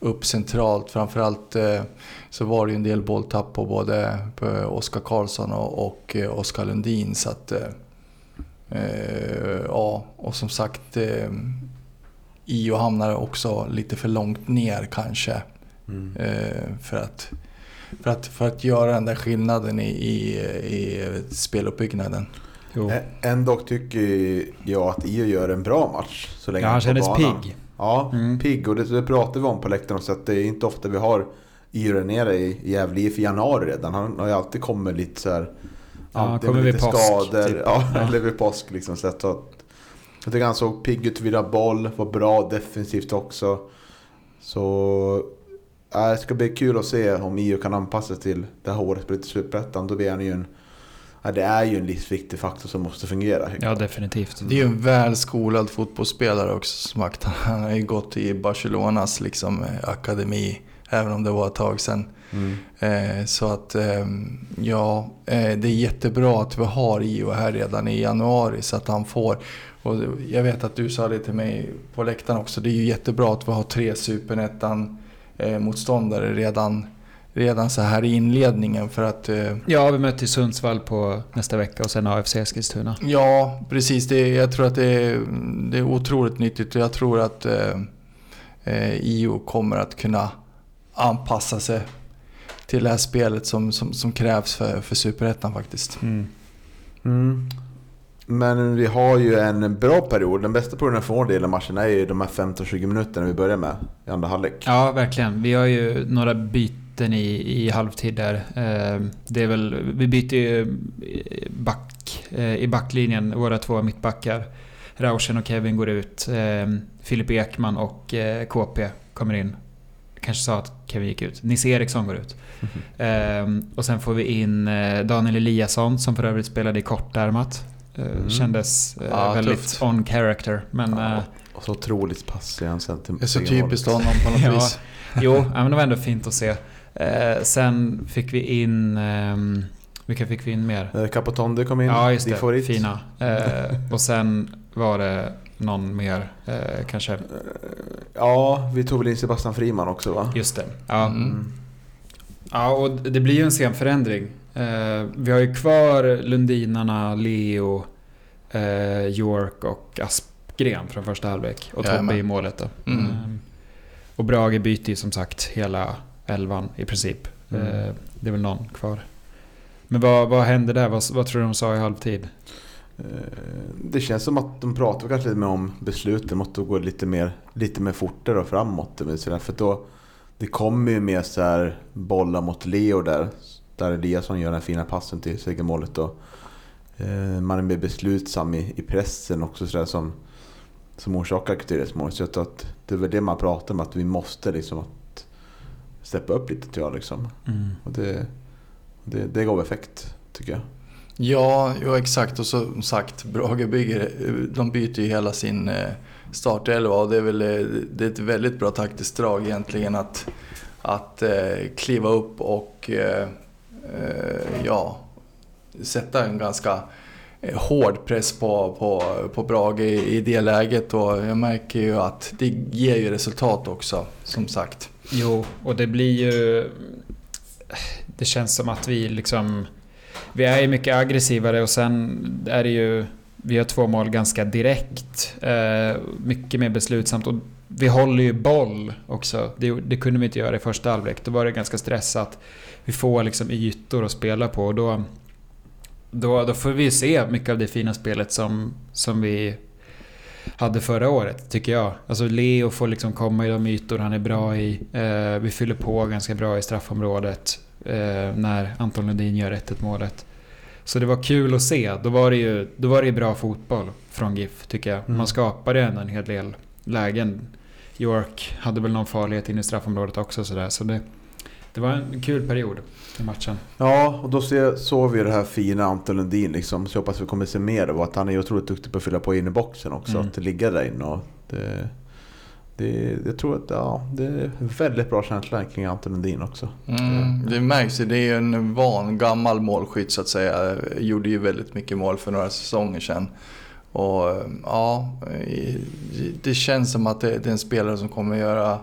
upp centralt. Framförallt eh, så var det ju en del bolltapp på både på Oskar Karlsson och, och Oskar Lundin. Så att, eh, ja, och som sagt eh, Io hamnade också lite för långt ner kanske mm. För, att, för, att, för att göra den där skillnaden i, i, i speluppbyggnaden. Jo. Ändå tycker jag att Io gör en bra match. Så länge Ja, han kändes banan. pigg. Ja, Mm. pigg. Och det, det pratar vi om på läktaren så att det är inte ofta vi har Io där nere i Gävle i för januari redan. Han har ju alltid kommit lite så här. Ja, kommer vid påsk, skador, typ. ja, Ja. eller vid påsk liksom. Så att, att, jag tycker han såg pigg ut, vira boll, var bra defensivt också. Så det ska bli kul att se om Io kan anpassa sig till det här året på Superettan. Då blir han ju en... Ja, det är ju en livsviktig faktor som måste fungera. Ja, definitivt. Det är ju en väl skolad fotbollsspelare också som sagt. Han har ju gått i Barcelonas liksom, eh, akademi, även om det var ett tag sedan. Mm. Eh, så att eh, ja, eh, det är jättebra att vi har Io här redan i januari så att han får. Och jag vet att du sa det till mig på läktaren också. Det är ju jättebra att vi har tre superettan eh, motståndare redan, redan så här i inledningen för att eh, Ja, vi möter Sundsvall på nästa vecka och sen AFC Eskilstuna. Ja, precis. Det, jag tror att det är, det är otroligt nyttigt och jag tror att eh, eh, IO kommer att kunna anpassa sig till det här spelet som, som, som krävs för, för Superettan faktiskt. Mm. Men vi har ju en bra period. Den bästa perioden för vår del av matchen är ju de här 15-20 minuterna vi börjar med i andra halvlek. Ja, verkligen. Vi har ju några byten i, i halvtid där. Eh, Det är väl, vi byter ju eh, back, eh, i backlinjen, våra två mittbackar. Rauschen och Kevin går ut. Filip Ekman och KP kommer in. Kanske sa att Kevin gick ut. Nisse Eriksson går ut. Eh, och sen får vi in Daniel Eliasson som för övrigt spelade i kortärmat. Mm. Kändes eh, Ja, väldigt tufft. on character. Men Ja, eh, och så otroligt pass i hans Det är så typiskt honom på något Ja. vis. Jo, men det var ändå fint att se. Sen fick vi in... ehm, vilka fick vi in mer? Capotonde kom in, Ja, just det. favorit. Fina. Och sen var det någon mer, kanske. Ja, vi tog väl in Sebastian Friman också va? Just det. Ja. Mm. ja, och det blir ju en sen förändring. Eh, vi har ju kvar Lundinarna, Leo, eh, York och Aspgren från första halvlek. Och Jajamän. Tobbe i målet då. Mm. Eh, och Brage byter ju som sagt hela elvan i princip. Mm. Eh, det är väl någon kvar. Men vad, vad hände där? Vad, vad tror du de sa i halvtid? Det känns som att de pratar kanske lite mer om besluten måste gå lite mer, lite mer fortare och framåt. men sådär, För då, det kommer ju mer så här bollar mot Leo där. Där Eliasson gör den fina passen till segermålet. Och, eh, man är mer beslutsam i, i pressen också sådär som, som orsakar mål. Så jag tror att det är väl det man pratar om, att vi måste liksom att steppa upp lite tror jag. Liksom. Och det, det, det gav effekt tycker jag. Ja, jo, exakt. Och som sagt, Brage bygger, de byter ju hela sin eh, startelva och det är väl eh, det är ett väldigt bra taktiskt drag egentligen att, att eh, kliva upp och Eh, ja, sätta en ganska eh, hård press på, på, på Brage i, i det läget och jag märker ju att det ger ju resultat också, som sagt. Jo, och det blir ju... Det känns som att vi liksom... Vi är ju mycket aggressivare och sen är det ju... Vi har två mål ganska direkt. Eh, mycket mer beslutsamt och vi håller ju boll också. Det, det kunde vi inte göra i första halvlek. Då var det ganska stressat. Vi får liksom ytor att spela på och då... Då, då får vi se mycket av det fina spelet som, som vi hade förra året, tycker jag. Alltså Leo får liksom komma i de ytor han är bra i. Eh, vi fyller på ganska bra i straffområdet eh, när Anton Lundin gör 1-1 målet. Så det var kul att se. Då var det ju, då var det ju bra fotboll från GIF, tycker jag. Mm. Man skapade ändå en hel del lägen. York hade väl någon farlighet in i straffområdet också sådär. Så det, det var en kul period i matchen. Ja, och då ser, såg vi det här fina Anton Lundin liksom. Så jag hoppas vi kommer se mer av att han är otroligt duktig på att fylla på in i boxen också. Mm. Att ligga där inne och det, det, jag tror att ja, det är väldigt bra känsla kring Anton Lundin också. Mm, det märks ju, det är ju en van gammal målskytt så att säga. Gjorde ju väldigt mycket mål för några säsonger sedan. Och ja, det känns som att det är en spelare som kommer göra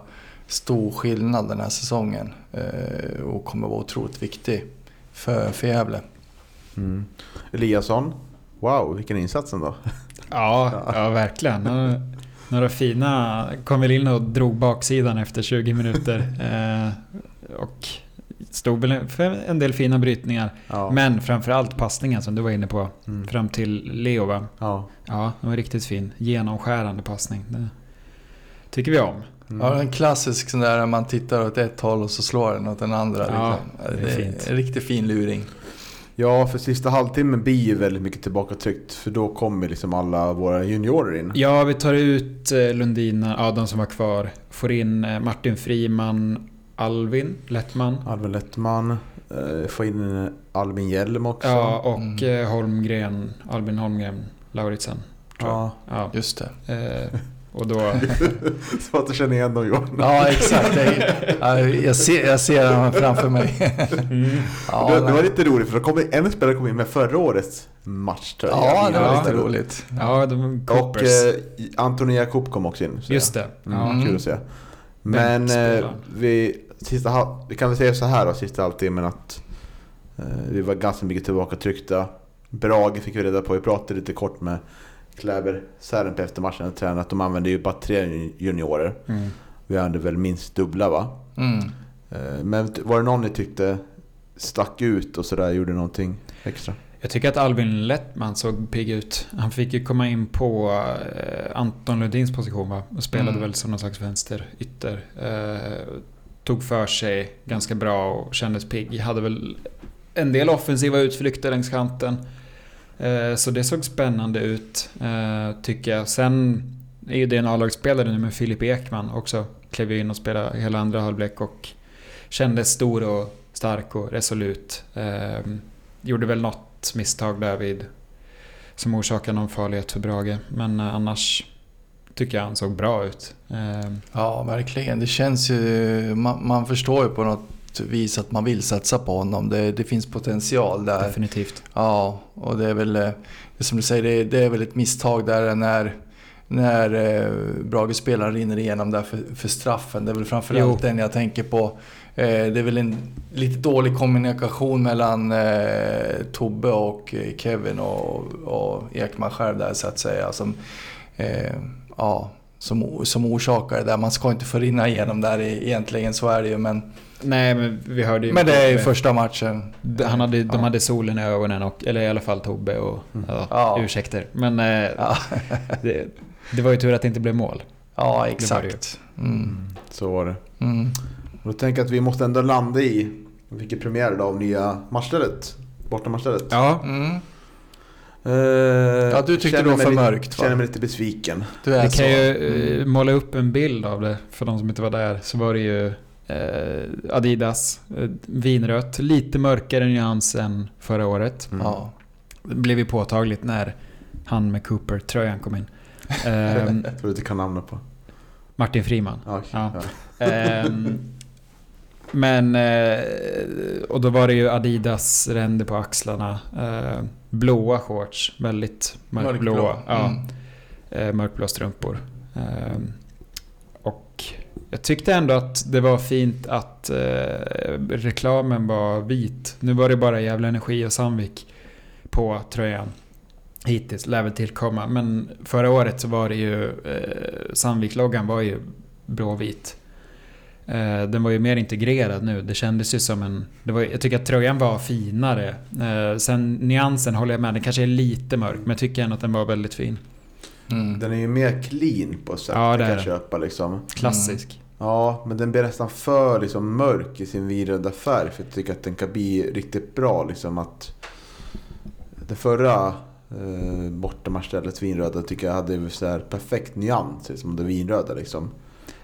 stor skillnad den här säsongen. eh, Och kommer vara otroligt viktig för, för Gävle. Mm. Eliasson, wow vilken insats ändå. Ja, ja verkligen. Några, några fina... Kom väl in och drog baksidan efter 20 minuter. Eh, och stod väl för en del fina brytningar. Ja. Men framförallt passningen som du var inne på. Mm. Fram till Leo va? Ja. Ja, den var riktigt fin. Genomskärande passning. Det tycker vi om. Mm. Ja, en klassisk sån där man tittar åt ett håll och så slår den åt den andra. Ja, liksom. det är fint. en riktigt fin luring. Ja, för sista halvtimmen blir ju väldigt mycket tillbakatryckt. För då kommer liksom alla våra juniorer in. Ja, vi tar ut eh, Lundin, ja de som var kvar. Får in eh, Martin Friman, Alvin Lettman. Alvin Lettman, eh, få in Albin Hjelm också. Ja, och Mm. eh, Holmgren, Albin Holmgren Lauritsen. jag. ja. Ja. Just det. Eh, och då... Så att du känner igen dem Johan. Ja, exakt. Det- ja, Jag ser, jag ser den framför mig. Ja, det, det var lite roligt för då kom en spelare kom in med förra årets matchtröja. ja det var Ja. lite roligt. Ja, de Och eh, Antoni Jakob kom också in. Just det. Mm. Kul att se. Men eh, vi, sista, hal- vi kan väl säga så här då, sista halvtimmen att eh, vi var ganska mycket tillbakatryckta. Brage fick vi reda på, vi pratade lite kort med Kläber Särenp efter matchen, tränaren, att de använde ju bara tre juniorer. Mm. Vi hade väl minst dubbla va? Mm. Eh, Men var det någon ni tyckte stack ut och sådär, gjorde någonting extra? Jag tycker att Alvin Lettman såg pigg ut. Han fick ju komma in på eh, Anton Lundins position va? Och spelade Mm. väl som någon slags vänster ytter. Eh, tog för sig ganska bra och kändes pigg. Hade väl en del offensiva utflykter längs kanten. Eh, så det såg spännande ut, eh, tycker jag. Sen är ju det en A-lagsspelare nu med Filip Ekman också. Klev ju in och spelade hela andra halvlek och kändes stor och stark och resolut. Eh, gjorde väl något misstag där vid som orsakade någon farlighet för Brage. Men annars tycker jag han såg bra ut. Eh, Ja, verkligen. Det känns ju... Man, man förstår ju på något vis att man vill satsa på honom. Det, det finns potential där. definitivt. Ja, och det är väl... eh, Det som du säger, det, det är väl ett misstag där när... När eh, Brage-spelaren rinner igenom där för, för straffen. Det är väl framförallt Jo. den jag tänker på. Eh, det är väl en lite dålig kommunikation mellan eh, Tobbe och Kevin och, och Ekman själv där så att säga. Som, eh, ja, som, som orsakar det där. Man ska inte få rinna igenom där i- egentligen, så är det ju. Men, Nej, men vi hörde ju... men det är ju första matchen. Han hade, de Ja. hade solen i ögonen, och, eller i alla fall Tobbe och... Ja, Ja. Ursäkter. Men eh, Ja, det, det var ju tur att det inte blev mål. ja var det ju. exakt. Mm. Så var det. Mm. Och då tänker jag att vi måste ändå landa i, vi fick premiär idag av nya matchstället. Bortamatchstället. Ja, Mm. Eh, Ja, du tyckte det var för mörkt, va? Känner mig lite besviken. Du är vi så. kan ju eh, Mm. måla upp en bild av det för de som inte var där. Så var det ju eh, Adidas, eh, vinrött, lite mörkare nyans än förra året. Mm. Ja. Det blev ju påtagligt när han med Cooper-tröjan kom in. Ehm, Jag tror du inte kan namnet på. Martin Friman. Ja, okej. Ja. Ja. Men, eh, och då var det ju Adidas ränder på axlarna. Eh, blåa shorts, väldigt mörkblåa. Mörkblå. Ja, Mm. eh, mörkblå strumpor. Och jag tyckte ändå att det var fint att reklamen var vit. Nu var det bara Gävle Energi och Sandvik på tröjan. Hittills, lär väl tillkomma. Men förra året så var det ju... Sandvik-loggan var ju blåvit. Eh, den var ju mer integrerad nu. Det kändes ju som en... Det var, jag tycker att tröjan var finare. Eh, sen nyansen håller jag med, den kanske är lite mörk. Men jag tycker ändå att den var väldigt fin. Mm. Den är ju mer clean på ett sätt. Ja, det kan är den. köpa liksom. Klassisk. Ja, men den blir nästan för liksom, mörk i sin vinröda färg. För jag tycker att den kan bli riktigt bra. Liksom, att det förra eh, bortamatchstället vinröda tycker jag hade så här perfekt nyans. Liksom, det vinröda liksom.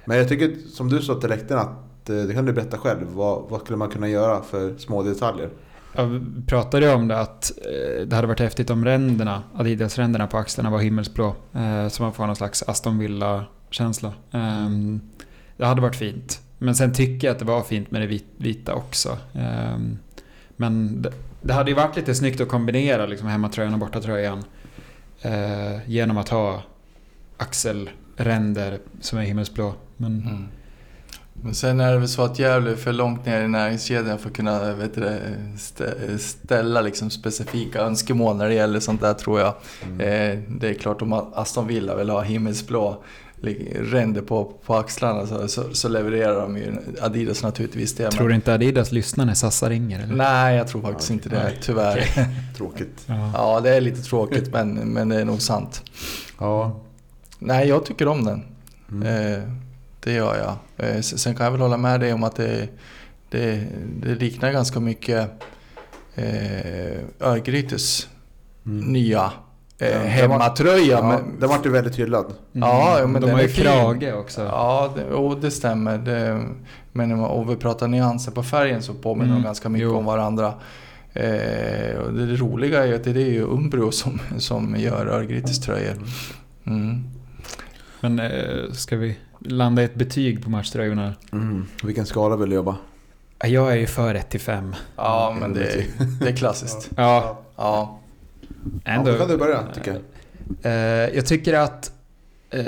Men jag tycker som du sa till läktaren att eh, det kan du berätta själv. Vad, vad skulle man kunna göra för små detaljer? Jag pratade ju om det att eh, det hade varit häftigt om ränderna, Adidas-ränderna på axlarna var himmelsblå. Eh, så man får någon slags Aston Villa-känsla. Ehm, det hade varit fint. Men sen tycker jag att det var fint med det vita också. Ehm, men det, hade ju varit lite snyggt att kombinera liksom hemmatröjan och bortatröjan. Genom att ha axelränder som är himmelsblå. Men Mm. Men sen är det väl så att Gävle är för långt ner i näringskedjan för att kunna vet du, ställa liksom specifika önskemål när det gäller sånt där tror jag. Eh, det är klart om Aston Villa vill ha himmelsblå ränder på, på axlarna så, så, så levererar de ju Adidas naturligtvis det. tror du inte Adidas lyssnar när Sassa ringer? Eller? Nej, jag tror faktiskt inte det Nej. tyvärr. Tråkigt. Ja. Ja, det är lite tråkigt men, men det är nog sant. Ja. Nej, jag tycker om den. Mm. Eh, det gör jag. Eh, sen kan jag väl hålla med dig om att det, det, det liknar ganska mycket eh, Örgrytes Mm. nya eh, Ja, hemmatröja. Ja, men, den vart ju väldigt hyllad. Ja, ja, men de den har är ju krage också. Ja, det, och det stämmer. Det, men om vi pratar nyanser på färgen så påminner Mm, de ganska mycket jo. om varandra. Eh, och det roliga är ju att det är ju Umbro som, som gör Örgrytes tröjor. Mm. Men eh, ska vi landa i ett betyg på matchtröjorna? Mm. Vilken skala vill du jobba? Ja, Jag är ju för 1 till 5. Ja, men det, det är klassiskt. Ja, Ja. ändå. Ja, då kan du börja tycker jag. Eh, jag tycker att eh,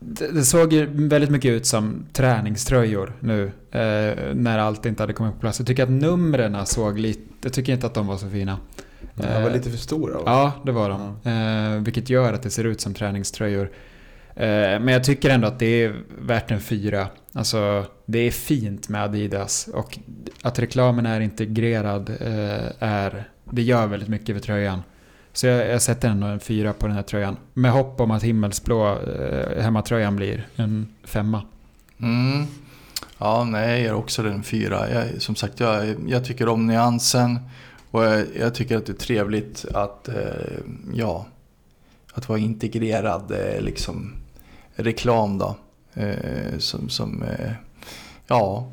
det, det såg ju väldigt mycket ut som träningströjor nu. Eh, när allt inte hade kommit på plats. Jag tycker att numren såg lite... Jag tycker inte att de var så fina. De var lite för stora. va? Ja, det var de. Eh, vilket gör att det ser ut som träningströjor. Eh, men jag tycker ändå att det är värt en fyra. Alltså, det är fint med Adidas. Och att reklamen är integrerad eh, är... Det gör väldigt mycket för tröjan. Så jag, jag sätter ändå en fyra på den här tröjan. Med hopp om att himmelsblå eh, hemmatröjan blir en femma. Mm. Ja, nej, jag ger också den fyra. Jag, som sagt, jag, jag tycker om nyansen. Och jag, jag tycker att det är trevligt att, eh, ja, att vara integrerad eh, liksom, reklam då. Eh, som, som eh, ja,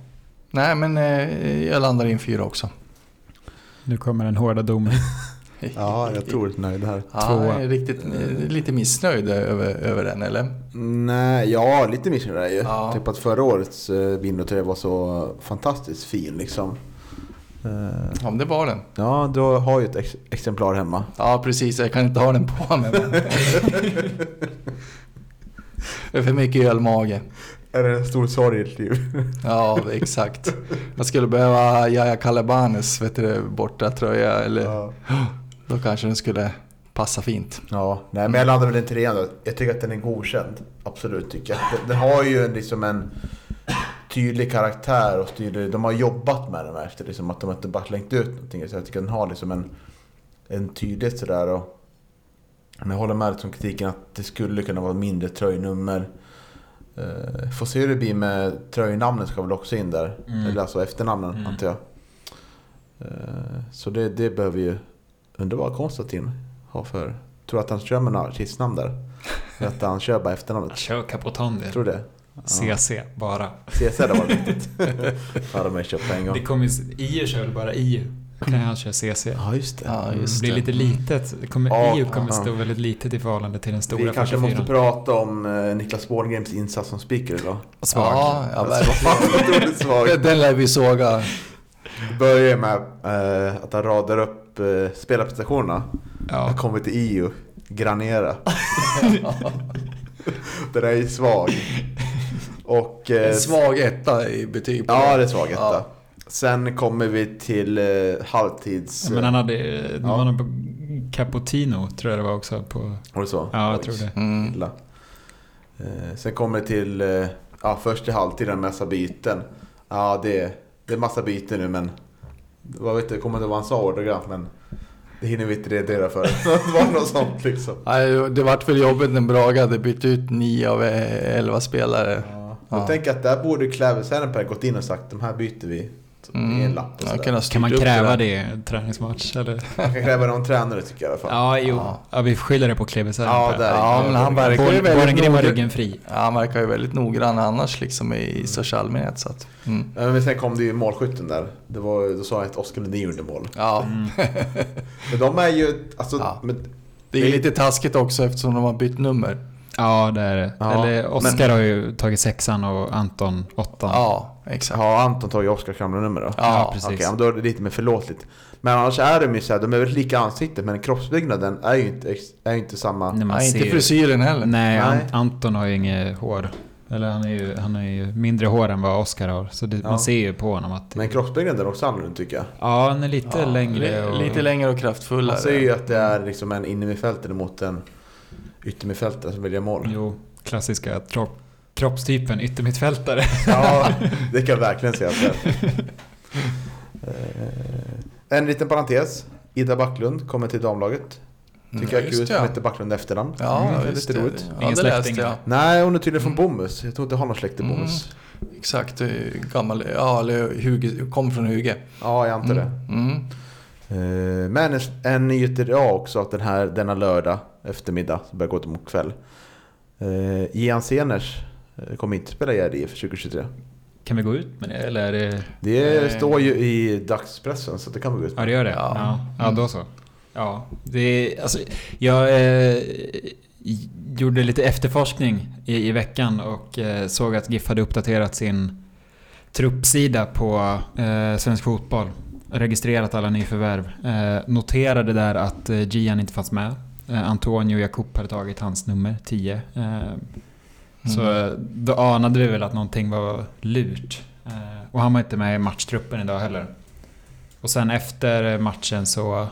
nej men eh, jag landar i en fyra också. Nu kommer den hårda domen. Ja, jag tror att nöjd här. Ja, jag är riktigt, eh, lite missnöjd över, över den, eller? Nej, ja lite missnöjd är jag ju. Ja. Typ att förra årets eh, Windows var så fantastiskt fin liksom. Eh, Ja, men det var den. Ja, du har ju ett ex- exemplar hemma. Ja, precis. Jag kan inte ha den på mig. För mycket ölmage. Är det en stor sorg i ditt liv? Ja, exakt. Jag skulle behöva Jaja Kalebanes vet du, borta tröja. Eller, Ja. Då kanske den skulle passa fint. Ja, nej men jag landar väl en trea då. Jag tycker att den är godkänd. Absolut tycker jag. Den, den har ju liksom en tydlig karaktär och tydlig, de har jobbat med den här efter liksom att de inte bara slängt ut någonting. Så jag tycker att den har liksom en, en tydlighet sådär. Och, men jag håller med liksom kritiken att det skulle kunna vara mindre tröjnummer. Uh, får se hur det blir med tröjnamnen ska väl också in där. Mm. Eller alltså efternamnen Mm. antar jag. Eh, så det, det behöver ju... Undrar vad Konstantin har för... Tror att han kör med artistnamn där? Att han kör bara efternamnet? Kör Capotondi. Tror du det? CC bara. CC hade varit viktigt. ja, de har jag köpt på en gång. Det kommer ju- IU kör väl bara IU. Kan han köra CC. Ja, just det. Ja, Det just blir det. lite litet. Det kommer, Ja, EU kommer ja. stå väldigt litet i förhållande till den stora Vi kanske 44. måste prata om eh, Niklas Borngrens insats som speaker idag. Svag. Ja, ja Svag. verkligen. Svag. Den lär vi såga. Det börjar med eh, att han radar upp eh, spelarprestationerna. Ja. Jag kommer till EU. Granera. Den är ju svag. Och... eh, En svag etta i betyg på Ja, det är svag etta. Ja. Sen kommer vi till eh, halvtids... Men han hade, eh, Ja. man hade på Cappuccino tror jag det var också. På, Var det så? ja, jag Oj, tror det. Mm. Illa. Eh, sen kommer vi till... Eh, ja, först i halvtid en massa byten. Ja, det, det är massa byten nu men... Vad vet jag, kommer inte vad han sa ordagrant men... Det hinner vi inte redogöra för. det var något sånt liksom. Nej, det vart väl jobbigt när Braga hade bytt ut nio av eh, elva spelare. Ja. Ja. Jag tänker att där borde Kläve Sernenberg gått in och sagt de här byter vi. Det är en lapp och sådär. kan, Kan man kräva det i en träningsmatch? Eller? Man kan kräva någon tränare tycker jag i alla fall. Ja, jo. Ja. Ja, vi skyller det på Klevesär. Ja, där. Ja, men han verkar ju väldigt noga- ryggen fri. Ja, han verkar ju väldigt noggrann annars liksom i största allmänhet. Så att, mm. Ja, Men sen kom det ju målskytten där. Det var, då sa jag att Oskar Lundin gjorde mål. Ja, Men de är ju, alltså, Ja. men, det är ju lite taskigt också eftersom de har bytt nummer. Ja, det är det. Ja, Eller Oskar men- har ju tagit sexan och Anton åttan. Ja, exakt. har Anton tagit Oskars gamla nummer då? Ja, precis. Okej, ja, men då är det lite mer förlåtligt. Men annars är de ju såhär, de är väl lika ansiktet men kroppsbyggnaden är ju inte, är ju inte samma. Nej, man Nej, inte ju- frisyren heller. Nej, Nej. An- Anton har ju inget hår. Eller han är ju, han är ju mindre hår än vad Oskar har. Så det, Ja. man ser ju på honom att... Men kroppsbyggnaden är också annorlunda tycker jag. Ja, han är lite Ja, längre. Och, Lite längre och kraftfullare. Man ser ju att det är liksom en innermittfältare mot en yttermittfältare som väljer mål. Jo, klassiska kroppstypen yttermittfältare. Ja, det kan jag verkligen säga. Eh, En liten parentes. Ida Backlund kommer till damlaget. Tycker jag är kul som heter Backlund efternamn. Ja, Mm, det är just lite det. roligt. Ja, Ingen det läste släkting, jag. Nej, hon är tydligen från Mm. Bomhus. Jag tror inte jag har någon släkt i Mm. Bomhus. Exakt, det är gammal, ja eller Huge, kom från Huge. Ja, jag antar det. Mm. Mm. Eh, Men en, nyhet idag också att den här, denna lördag eftermiddag, som börjar gå mot kväll. Uh, Ian Seners eh, kommer inte spela i RIF 2023. Kan vi gå ut med det? Eller är det... Det Nej. står ju i dagspressen så det kan vi gå ut Ja, med. det gör det? Ja. Ja, ja Mm. då så. Ja, det är, alltså, jag eh, gjorde lite efterforskning i, i veckan och eh, såg att GIF hade uppdaterat sin truppsida på eh, Svensk Fotboll. Registrerat alla nyförvärv. Eh, noterade där att eh, Gian inte fanns med. Eh, Antonio Jakob hade tagit hans nummer 10. Så Mm. eh, då anade vi väl att någonting var lurt. Eh, Och han var inte med i matchtruppen idag heller. Och sen efter matchen så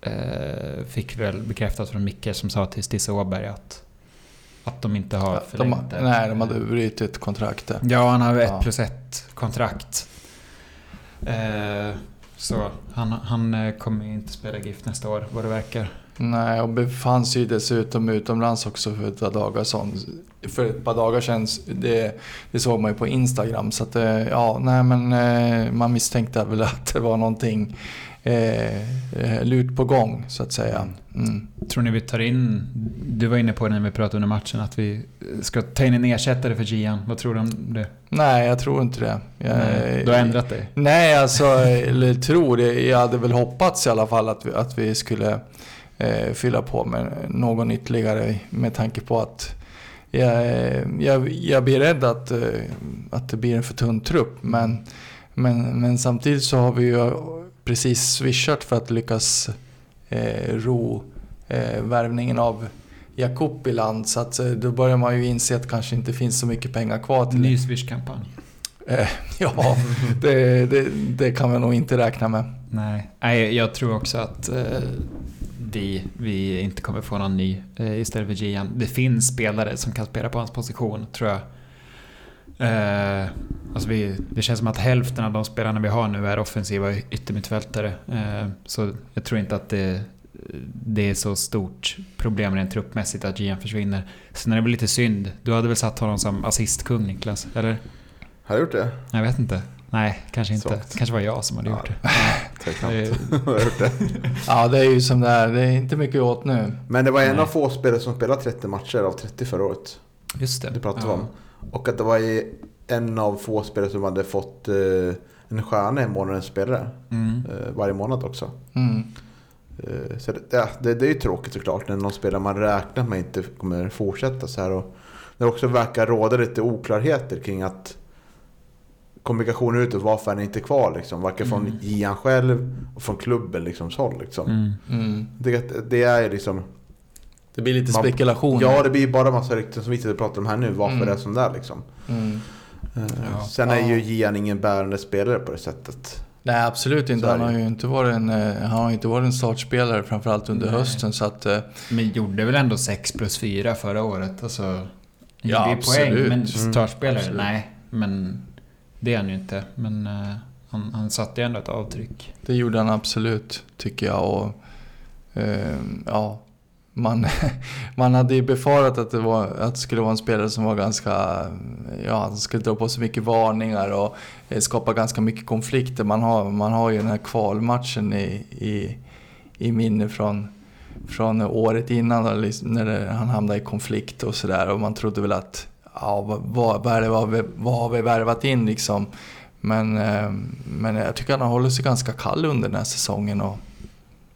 eh, fick vi väl bekräftat från Micke som sa till Stisse Åberg att, att de inte har de, förlängt det. nej, de hade brutit ett kontrakt där. Ja, han har ett Ja. plus ett kontrakt. Eh, så han, han eh, kommer ju inte spela GIF nästa år vad det verkar. Nej, och befann sig dessutom utomlands också för ett par dagar sedan. För ett par dagar sedan, det, det såg man ju på Instagram. Så att, eh, ja, nej men eh, man misstänkte väl att det var någonting eh, eh, lurt på gång, så att säga. Mm. Tror ni vi tar in, du var inne på det när vi pratade under matchen, att vi ska ta in en ersättare för Gian. Vad tror du om det? Nej, jag tror inte det. Jag, Nej, du har ändrat dig? Nej, alltså, eller tror det. Jag hade väl hoppats i alla fall att vi, att vi skulle fylla på med någon ytterligare med tanke på att jag, eh, jag, jag blir rädd att, eh, att det blir en för tunn trupp. Men, men, men samtidigt så har vi ju precis swishat för att lyckas eh, ro eh, värvningen av Jakob i land. Så att, eh, då börjar man ju inse att det kanske inte finns så mycket pengar kvar till Ny Swish-kampanj? Eh, ja, det, det, det kan vi nog inte räkna med. Nej, Nej jag tror också att eh, vi, vi inte kommer få någon ny eh, istället för Gian. Det finns spelare som kan spela på hans position, tror jag. Eh, alltså vi, det känns som att hälften av de spelarna vi har nu är offensiva yttermittfältare. Eh, så jag tror inte att det, det är så stort problem rent truppmässigt att Gian försvinner. Sen är det väl lite synd. Du hade väl satt honom som assistkung Niklas? Eller? Har jag gjort det? Jag vet inte. Nej, kanske inte. Svagt. kanske var jag som hade gjort det. Har det? Ja, det är ju som det är. Det är inte mycket åt nu. Men det var en Nej. av få spelare som spelade 30 matcher av 30 förra året. Just det. Det pratade Ja. om. Och att det var en av få spelare som hade fått eh, en stjärna i månadens spelare. Mm. Eh, varje månad också. Mm. Eh, så det, ja, det, det är ju tråkigt såklart när någon spelare man räknar med inte kommer fortsätta så här. Och det också verkar råda lite oklarheter kring att kommunikationen utåt, varför han inte är kvar liksom. Varken från Mm. Ian själv och från klubben liksom håll liksom. Mm. Mm. Det, det är liksom... Det blir lite Man- spekulation. Ja, det blir bara massa rykten som vi sitter och pratar om här nu. Varför Mm. det är som det är liksom. Mm. Eh, Ja. Sen är ju Gian ingen bärande spelare på det sättet. Nej, absolut inte. Han har ju inte varit en, eh, han har inte varit en startspelare, framförallt under Nej. hösten. Så att, eh, Men gjorde väl ändå 6 plus 4 förra året? Alltså, Ja, ju poäng, absolut. men Mm, startspelare? absolut. nej. Men det är han ju inte. Men eh, han, han satte ju ändå ett avtryck. det gjorde han absolut, tycker jag. Och, eh, ja. man, man hade ju befarat att det, var, att det skulle vara en spelare som var ganska, ja, han skulle dra på sig mycket varningar och eh, skapa ganska mycket konflikter. Man har, man har ju den här kvalmatchen i, i, i minne från, från året innan när det, han hamnade i konflikt och sådär och man trodde väl att ja, vad, vad, vad, det, vad, har vi- vad har vi värvat in liksom? Men, eh, men jag tycker han har hållit sig ganska kall under den här säsongen och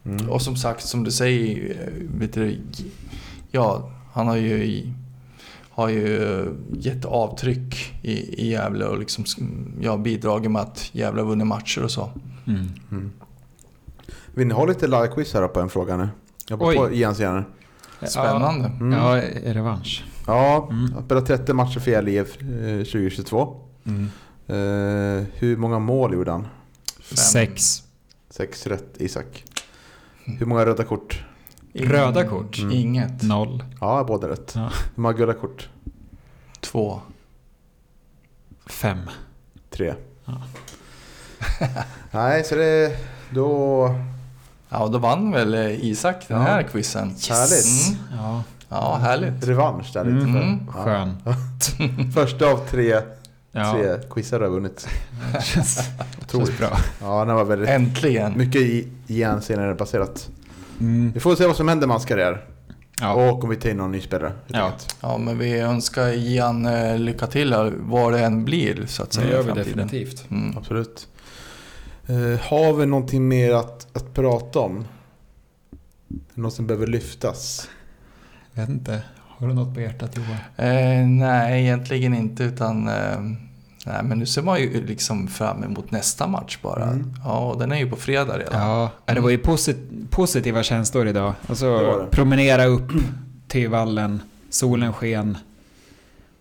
Mm. och som sagt, som du säger, eh, vet du, ja, han har ju, har ju gett avtryck i, i Gävle och liksom, ja, bidragit med att Gävle har vunnit matcher och så. Mm. Mm. Vill ni ha lite live-quiz här på en fråga nu? Jag Oj. på Jens gärna. Spännande. Mm. Ja, revansch. Ja, Mm. jag har spelat 30 matcher för Gävle IF eh, 2022. Mm. Eh, hur många mål gjorde han? Fem. Sex. Sex rätt, Isak. Hur många röda kort? Röda kort? Mm. Inget. Noll. Ja, båda rätt. Ja. Hur många gula kort? Två. Fem. Tre. Ja. Nej, så det... Då... Ja, då vann väl eh, Isak den Ja. här quizen. Härligt. Mm. Ja, Ja, härligt. Revansch där lite. Mm. Ja. skön. Första av tre, Ja, tre quizar du har vunnit. känns, känns bra. Ja, det var väldigt... Äntligen. Mycket i- igen senare baserat. Mm. Vi får se vad som händer med hans karriär. Ja. Och om vi tar in någon ny spelare. Ja. Ja, men vi önskar Ian eh, lycka till här, vad det än blir så att Det säga. gör i vi definitivt. Mm. Absolut. Eh, har vi någonting mer att, att prata om? Något som behöver lyftas? Jag vet inte. Har du något på hjärtat Johan? Eh, nej, egentligen inte utan... Eh, nej, men nu ser man ju liksom fram emot nästa match bara. Mm. Ja, och den är ju på fredag redan. Ja, det var ju posit- positiva känslor idag. Det Alltså var det. promenera upp till vallen, solen sken,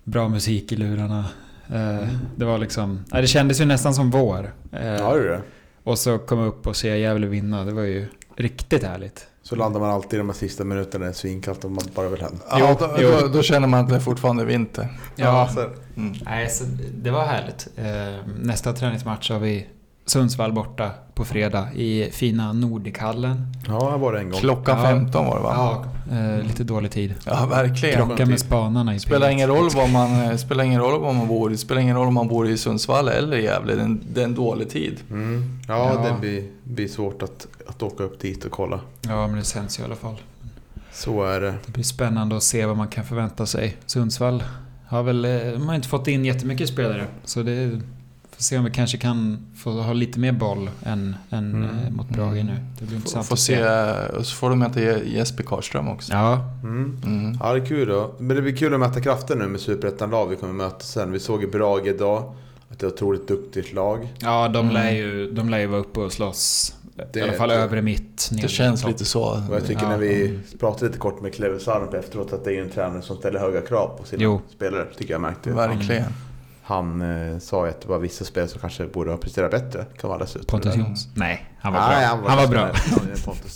bra musik i lurarna. Eh, det var liksom, det kändes ju nästan som vår. Eh, Ja, det är det. och så komma upp och se Gävle vinna, det var ju riktigt härligt. Så landar man alltid i de här sista minuterna, det är svinkallt och man bara vill hem. Ja, då, jo. Då, då känner man att det är fortfarande vinter. Ja, så, Mm. nej, så det var härligt. Eh, nästa träningsmatch har vi Sundsvall borta på fredag i fina Nordichallen. ja, jag var det en gång. Klockan Ja. 15 var det va? Ja, eh, lite dålig tid. Ja, verkligen. Krocka med spanarna i Spelar P1. ingen roll var man, eh, spelar ingen roll var man bor. Det spelar ingen roll om man bor i Sundsvall eller i Gävle. Det är en, det är en dålig tid. Mm. Ja, Ja. det blir, blir svårt att, att åka upp dit och kolla. Ja, men det sänds ju i alla fall. Så är det. Det blir spännande att se vad man kan förvänta sig. Sundsvall har väl eh, de har inte fått in jättemycket spelare. Så det får se om vi kanske kan få ha lite mer boll än, än Mm. eh, mot Brage nu. Det blir Får, intressant får att se, och så får de möta Je- Jesper Karlström också. Ja, Mm. Mm. Ja, det är kul då. Men det blir kul att möta kraften nu med Superettan-lag vi kommer möta sen. Vi såg ju Brage idag. Att det är ett otroligt duktigt lag. ja de, Mm. lär ju, de lär ju vara uppe och slåss. Det- I alla fall övre mitt. Det känns topp. lite så. Och jag tycker Ja. när vi pratade lite kort med Clever Sarp efteråt att det är en tränare som ställer höga krav på sina Jo. spelare. Tycker jag märkte. Verkligen. Han eh, sa ju att det var vissa spelare som kanske borde ha presterat bättre. Läsa ut. Pontus Jons? Nej, han var Nej, bra. han var, Han var bra.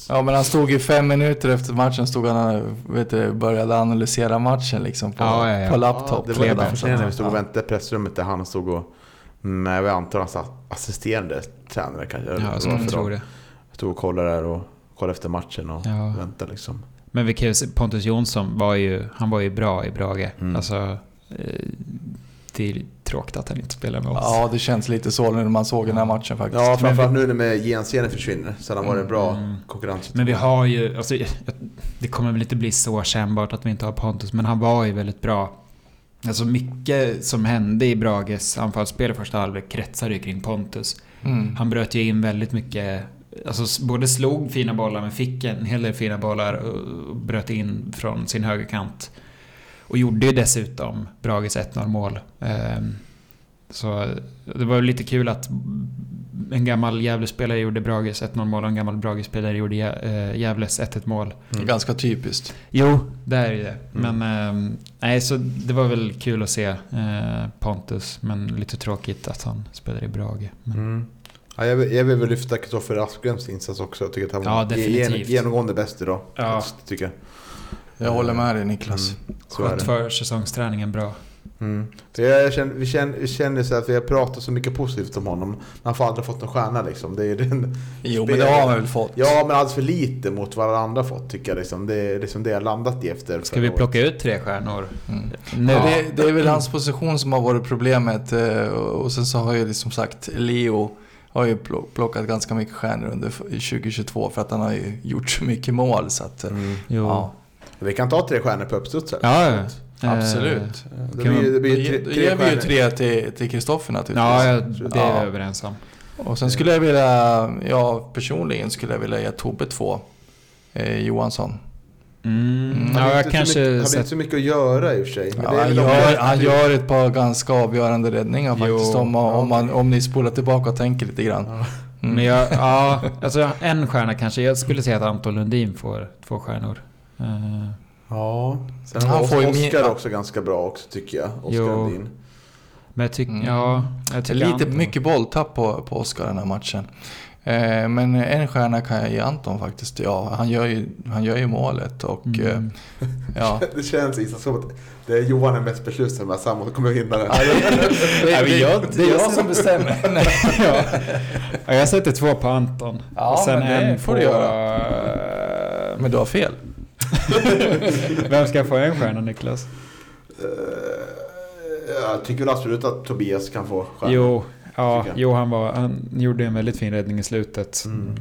Ja, men han stod ju fem minuter efter matchen stod han vet du, började analysera matchen liksom på, Ja, ja, ja. på laptop. Ja, det var fascinerande när vi stod och väntade i pressrummet där han stod och med jag antar hans assisterande tränare kanske. Ja, jag tror dem. det. Stod och kollade där och kollade efter matchen och Ja. väntade liksom. Men vi kan ju se, Pontus Jonsson var ju, han var ju bra i Brage. Mm. Alltså, eh, det är tråkigt att han inte spelar med oss. Ja det känns lite så när man såg den här matchen faktiskt. Ja, framförallt nu när Jensene försvinner. Så han har varit bra Mm. konkurrens. Men vi har ju, alltså, det kommer väl inte bli så kännbart att vi inte har Pontus, men han var ju väldigt bra. Alltså mycket som hände i Brages anfallsspel i första halvlek kretsade ju kring Pontus. Mm. Han bröt ju in väldigt mycket, alltså både slog fina bollar men fick en hel del fina bollar och bröt in från sin högerkant. Och gjorde ju dessutom Brages 1-0 mål. Ehm, Så det var lite kul att en gammal Gävle-spelare gjorde Brages 1-0 mål och en gammal Brage-spelare gjorde eh, Gävles 1-1 mål. Är ganska typiskt. Jo, det är ju det. Mm. Men ehm, nej, så det var väl kul att se eh, Pontus, men lite tråkigt att han spelar i Brage. Men, Mm. Ja, jag, vill, jag vill väl lyfta Kristoffer Aspgrens insats också. Jag tycker att han Ja, var genomgående bäst idag. Ja. Tycker jag. Jag håller med dig Niklas. Mm, det. för säsongsträningen bra. Mm. Jag känner, vi, känner, vi känner så att vi har pratat så mycket positivt om honom. Men han får aldrig fått någon stjärna liksom. Det är den Jo, men det har man väl fått. Ja, men alldeles för lite mot vad alla andra fått tycker jag. Liksom. Det är liksom det jag landat i efter Ska vi plocka ut tre stjärnor? Mm. Nu? Ja, det, det är väl hans position som har varit problemet. eh, Och sen så har ju som sagt Leo har ju plock- plockat ganska mycket stjärnor under f- 2022 för att han har ju gjort så mycket mål. Så att, eh, Mm. Jo. ja, Vi kan ta tre stjärnor på uppstuds här. Ja, ja. absolut. Eh, Det kan blir, det Då blir ge- tre, då tre ger vi ju tre till till Kristoffer naturligtvis. Ja, ja, det är Ja. vi överens om. Och sen skulle jag vilja, ja personligen skulle jag vilja ge Tobbe två. Eh, Johansson. Mm. Mm. Ja, inte jag så kanske... mycket, han har sett- inte så mycket att göra i och för sig. Men Ja, det är han, gör, han gör ett par ganska avgörande räddningar Jo. faktiskt om, om, man, om ni spolar tillbaka och tänker lite grann. Ja. Mm. Men jag, ja, alltså en stjärna kanske. Jag skulle säga att Anton Lundin får två stjärnor. Ja. Sen Han har får ju Oskar mer- också ganska bra också tycker jag. Oskar Jo. Lundin. men jag tycker, Mm. ja, jag tycker Lite Anton- mycket bolltapp på, på Oskar den här matchen. Eh, men en stjärna kan jag ge Anton faktiskt. Ja, han gör ju, han gör ju målet och Mm. eh, ja. Det känns Isak som att det är Johan är mest beslutsam med att Samuel kommer att hinna det. Det, det, men jag- det är jag som bestämmer. Nej. ja. Ja, jag sätter två på Anton. Ja, och sen men det en får på... du göra. Men du har fel. Vem ska få en stjärna Niklas? Eh, Jag tycker absolut att Tobias kan få stjärna. Jo, ja, jo han, var, han gjorde en väldigt fin räddning i slutet. Mm.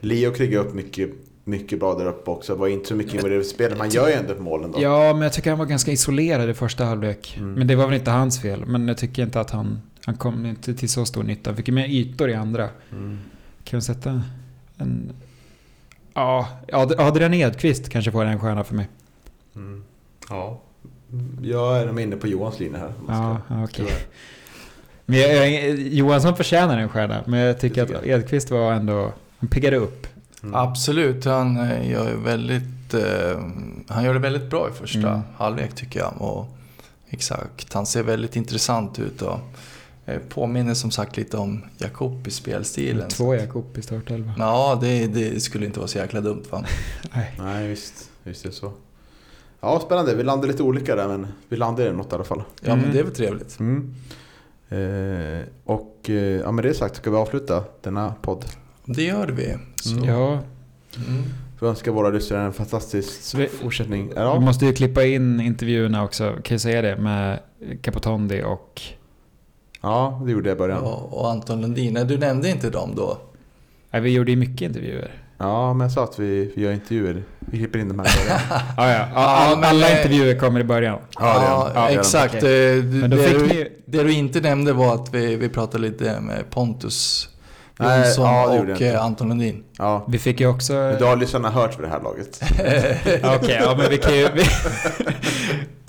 Leo krigade upp mycket, mycket bra där uppe också. Var inte så mycket involverad i spelet. Man gör ju ändå målen då. Ja, men jag tycker han var ganska isolerad i första halvlek. Mm. Men det var väl inte hans fel. Men jag tycker inte att han, han kom inte till så stor nytta. Han fick ju mer ytor i andra. Mm. Kan vi sätta en... Ja, Ad- Adrian Edqvist kanske får en stjärna för mig. Mm. Ja. Jag är nog inne på Johans linje här. Ja, okej. Men jag, jag, Johansson förtjänar en stjärna. Men jag tycker, Det tycker att Edqvist var ändå... Han piggade upp. Mm. Absolut, han eh, gör ju väldigt... Eh, han gör det väldigt bra i första Mm. halvlek tycker jag. Och, exakt, han ser väldigt intressant ut och påminner som sagt lite om Jakob i spelstilen. Två Jakob i startelva. Ja, det, det skulle inte vara så jäkla dumt va? Nej. Nej, visst. Visst är det så. Ja, spännande. Vi landade lite olika där, men vi landade i något i alla fall. Ja, Mm. men det är väl trevligt. Mm. Eh, och eh, ja, med det sagt ska vi avsluta denna podd. Det gör vi. Mm. Ja, Mm. Vi önskar våra lyssnare en fantastisk vi- fortsättning. vi Ja, måste ju klippa in intervjuerna också. Kan jag säga det? Med Capotondi och... ja, det gjorde jag i början. Ja, Och, och Anton Lundin, du nämnde inte dem då? Nej, vi gjorde ju mycket intervjuer. men jag sa att vi, vi gör intervjuer. Vi klipper in dem här i början. Ja, ja. Ja, men, alla eh, intervjuer kommer i början. Ja, det Ja, de. Ja, de. exakt. okej. Eh, du- Men då det, fick du, det du inte nämnde var att vi, vi pratade lite med Pontus Jonsson ja, och inte. eh, Anton Lundin. Ja. Vi fick ju också... Men då har lyssnarna hört vid det här laget. Ja, Okej, ja men vi kan ju... Vi...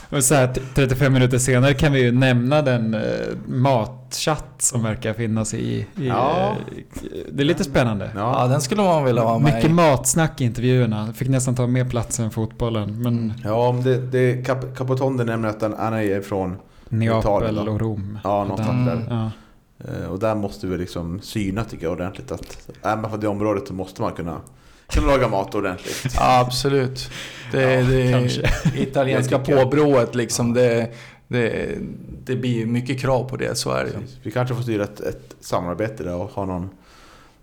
Och så här, t- 35 minuter senare kan vi ju nämna den eh, matchatt som verkar finnas i... i Ja. eh, det är lite spännande. Ja, Ja, den skulle man vilja vara med Mycket i. matsnack i intervjuerna. Fick nästan ta mer plats än fotbollen. Men ja om det, det Cap, Capotonde nämner att han, är från Neapel Italien och Rom. Ja, någonstans Mm. där. Ja. Eh, Och där måste vi liksom syna tycker jag ordentligt att är man från det området så måste man kunna, kunna laga mat ordentligt. Ja, absolut. Det, Ja, det kanske. italienska påbrået liksom. Det, det, det blir mycket krav på det, så är det. Vi kanske får styra ett, ett samarbete där och ha någon,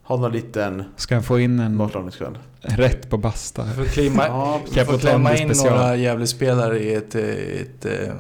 ha någon liten Ska jag få in en matlagningskväll. rätt på basta? För att klämma, Ja, att Capotondi klämma in special. några Gävlespelare i ett, eh, ett, eh,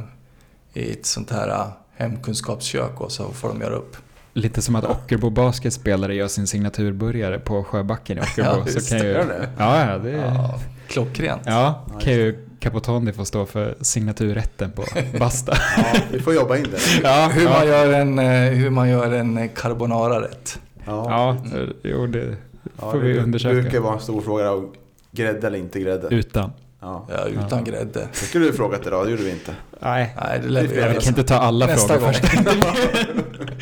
i ett sånt här eh, hemkunskapskök och så får de göra upp. Lite som att Ockerbo basketspelare gör sin signaturburgare på Sjöbacken i Ockerbo. Ja, så kan ju, det? ja, det är, Ja, klockrent. ja, Ja, kan ju Capotondi få stå för signaturrätten på basta. Ja, vi får jobba in det. ja, Hur, man ja, gör en, eh, hur man gör en eh, carbonara-rätt. Ja, ja, jo det Ja, får vi det undersöka. brukar vara en stor fråga. då. Grädde eller inte grädde? Utan. Ja. Ja, utan Ja. grädde. Det skulle du frågat idag, det gjorde vi inte. Nej. Nej, det lär vi Vi kan inte ta alla Nästa frågor gång. först.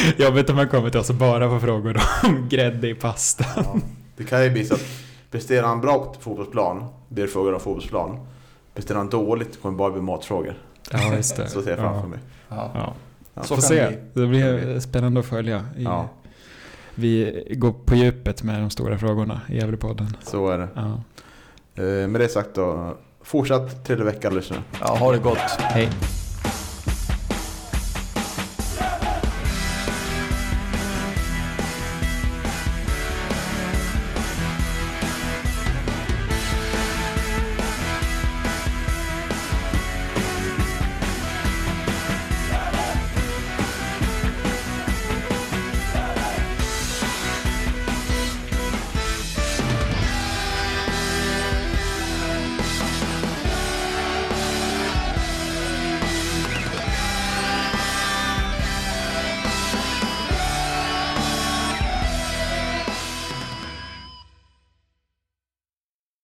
Jobbigt om man kommer till oss och bara får frågor om grädde i pasta. Ja. Det kan ju bli så att presterar han bra på fotbollsplan, blir det frågor om fotbollsplan. Presterar han dåligt kommer det bara bli matfrågor. Ja, just det. Så ser jag framför ja. mig. Ja. Ja. Ja. Så Får kan se. det bli. Det blir spännande att följa. I, Ja. Vi går på djupet med de stora frågorna i Gävlepodden. Så är det. Ja. Eh, med det sagt då, fortsatt trevlig vecka lyssnare. Ja, ha det gott. Hej.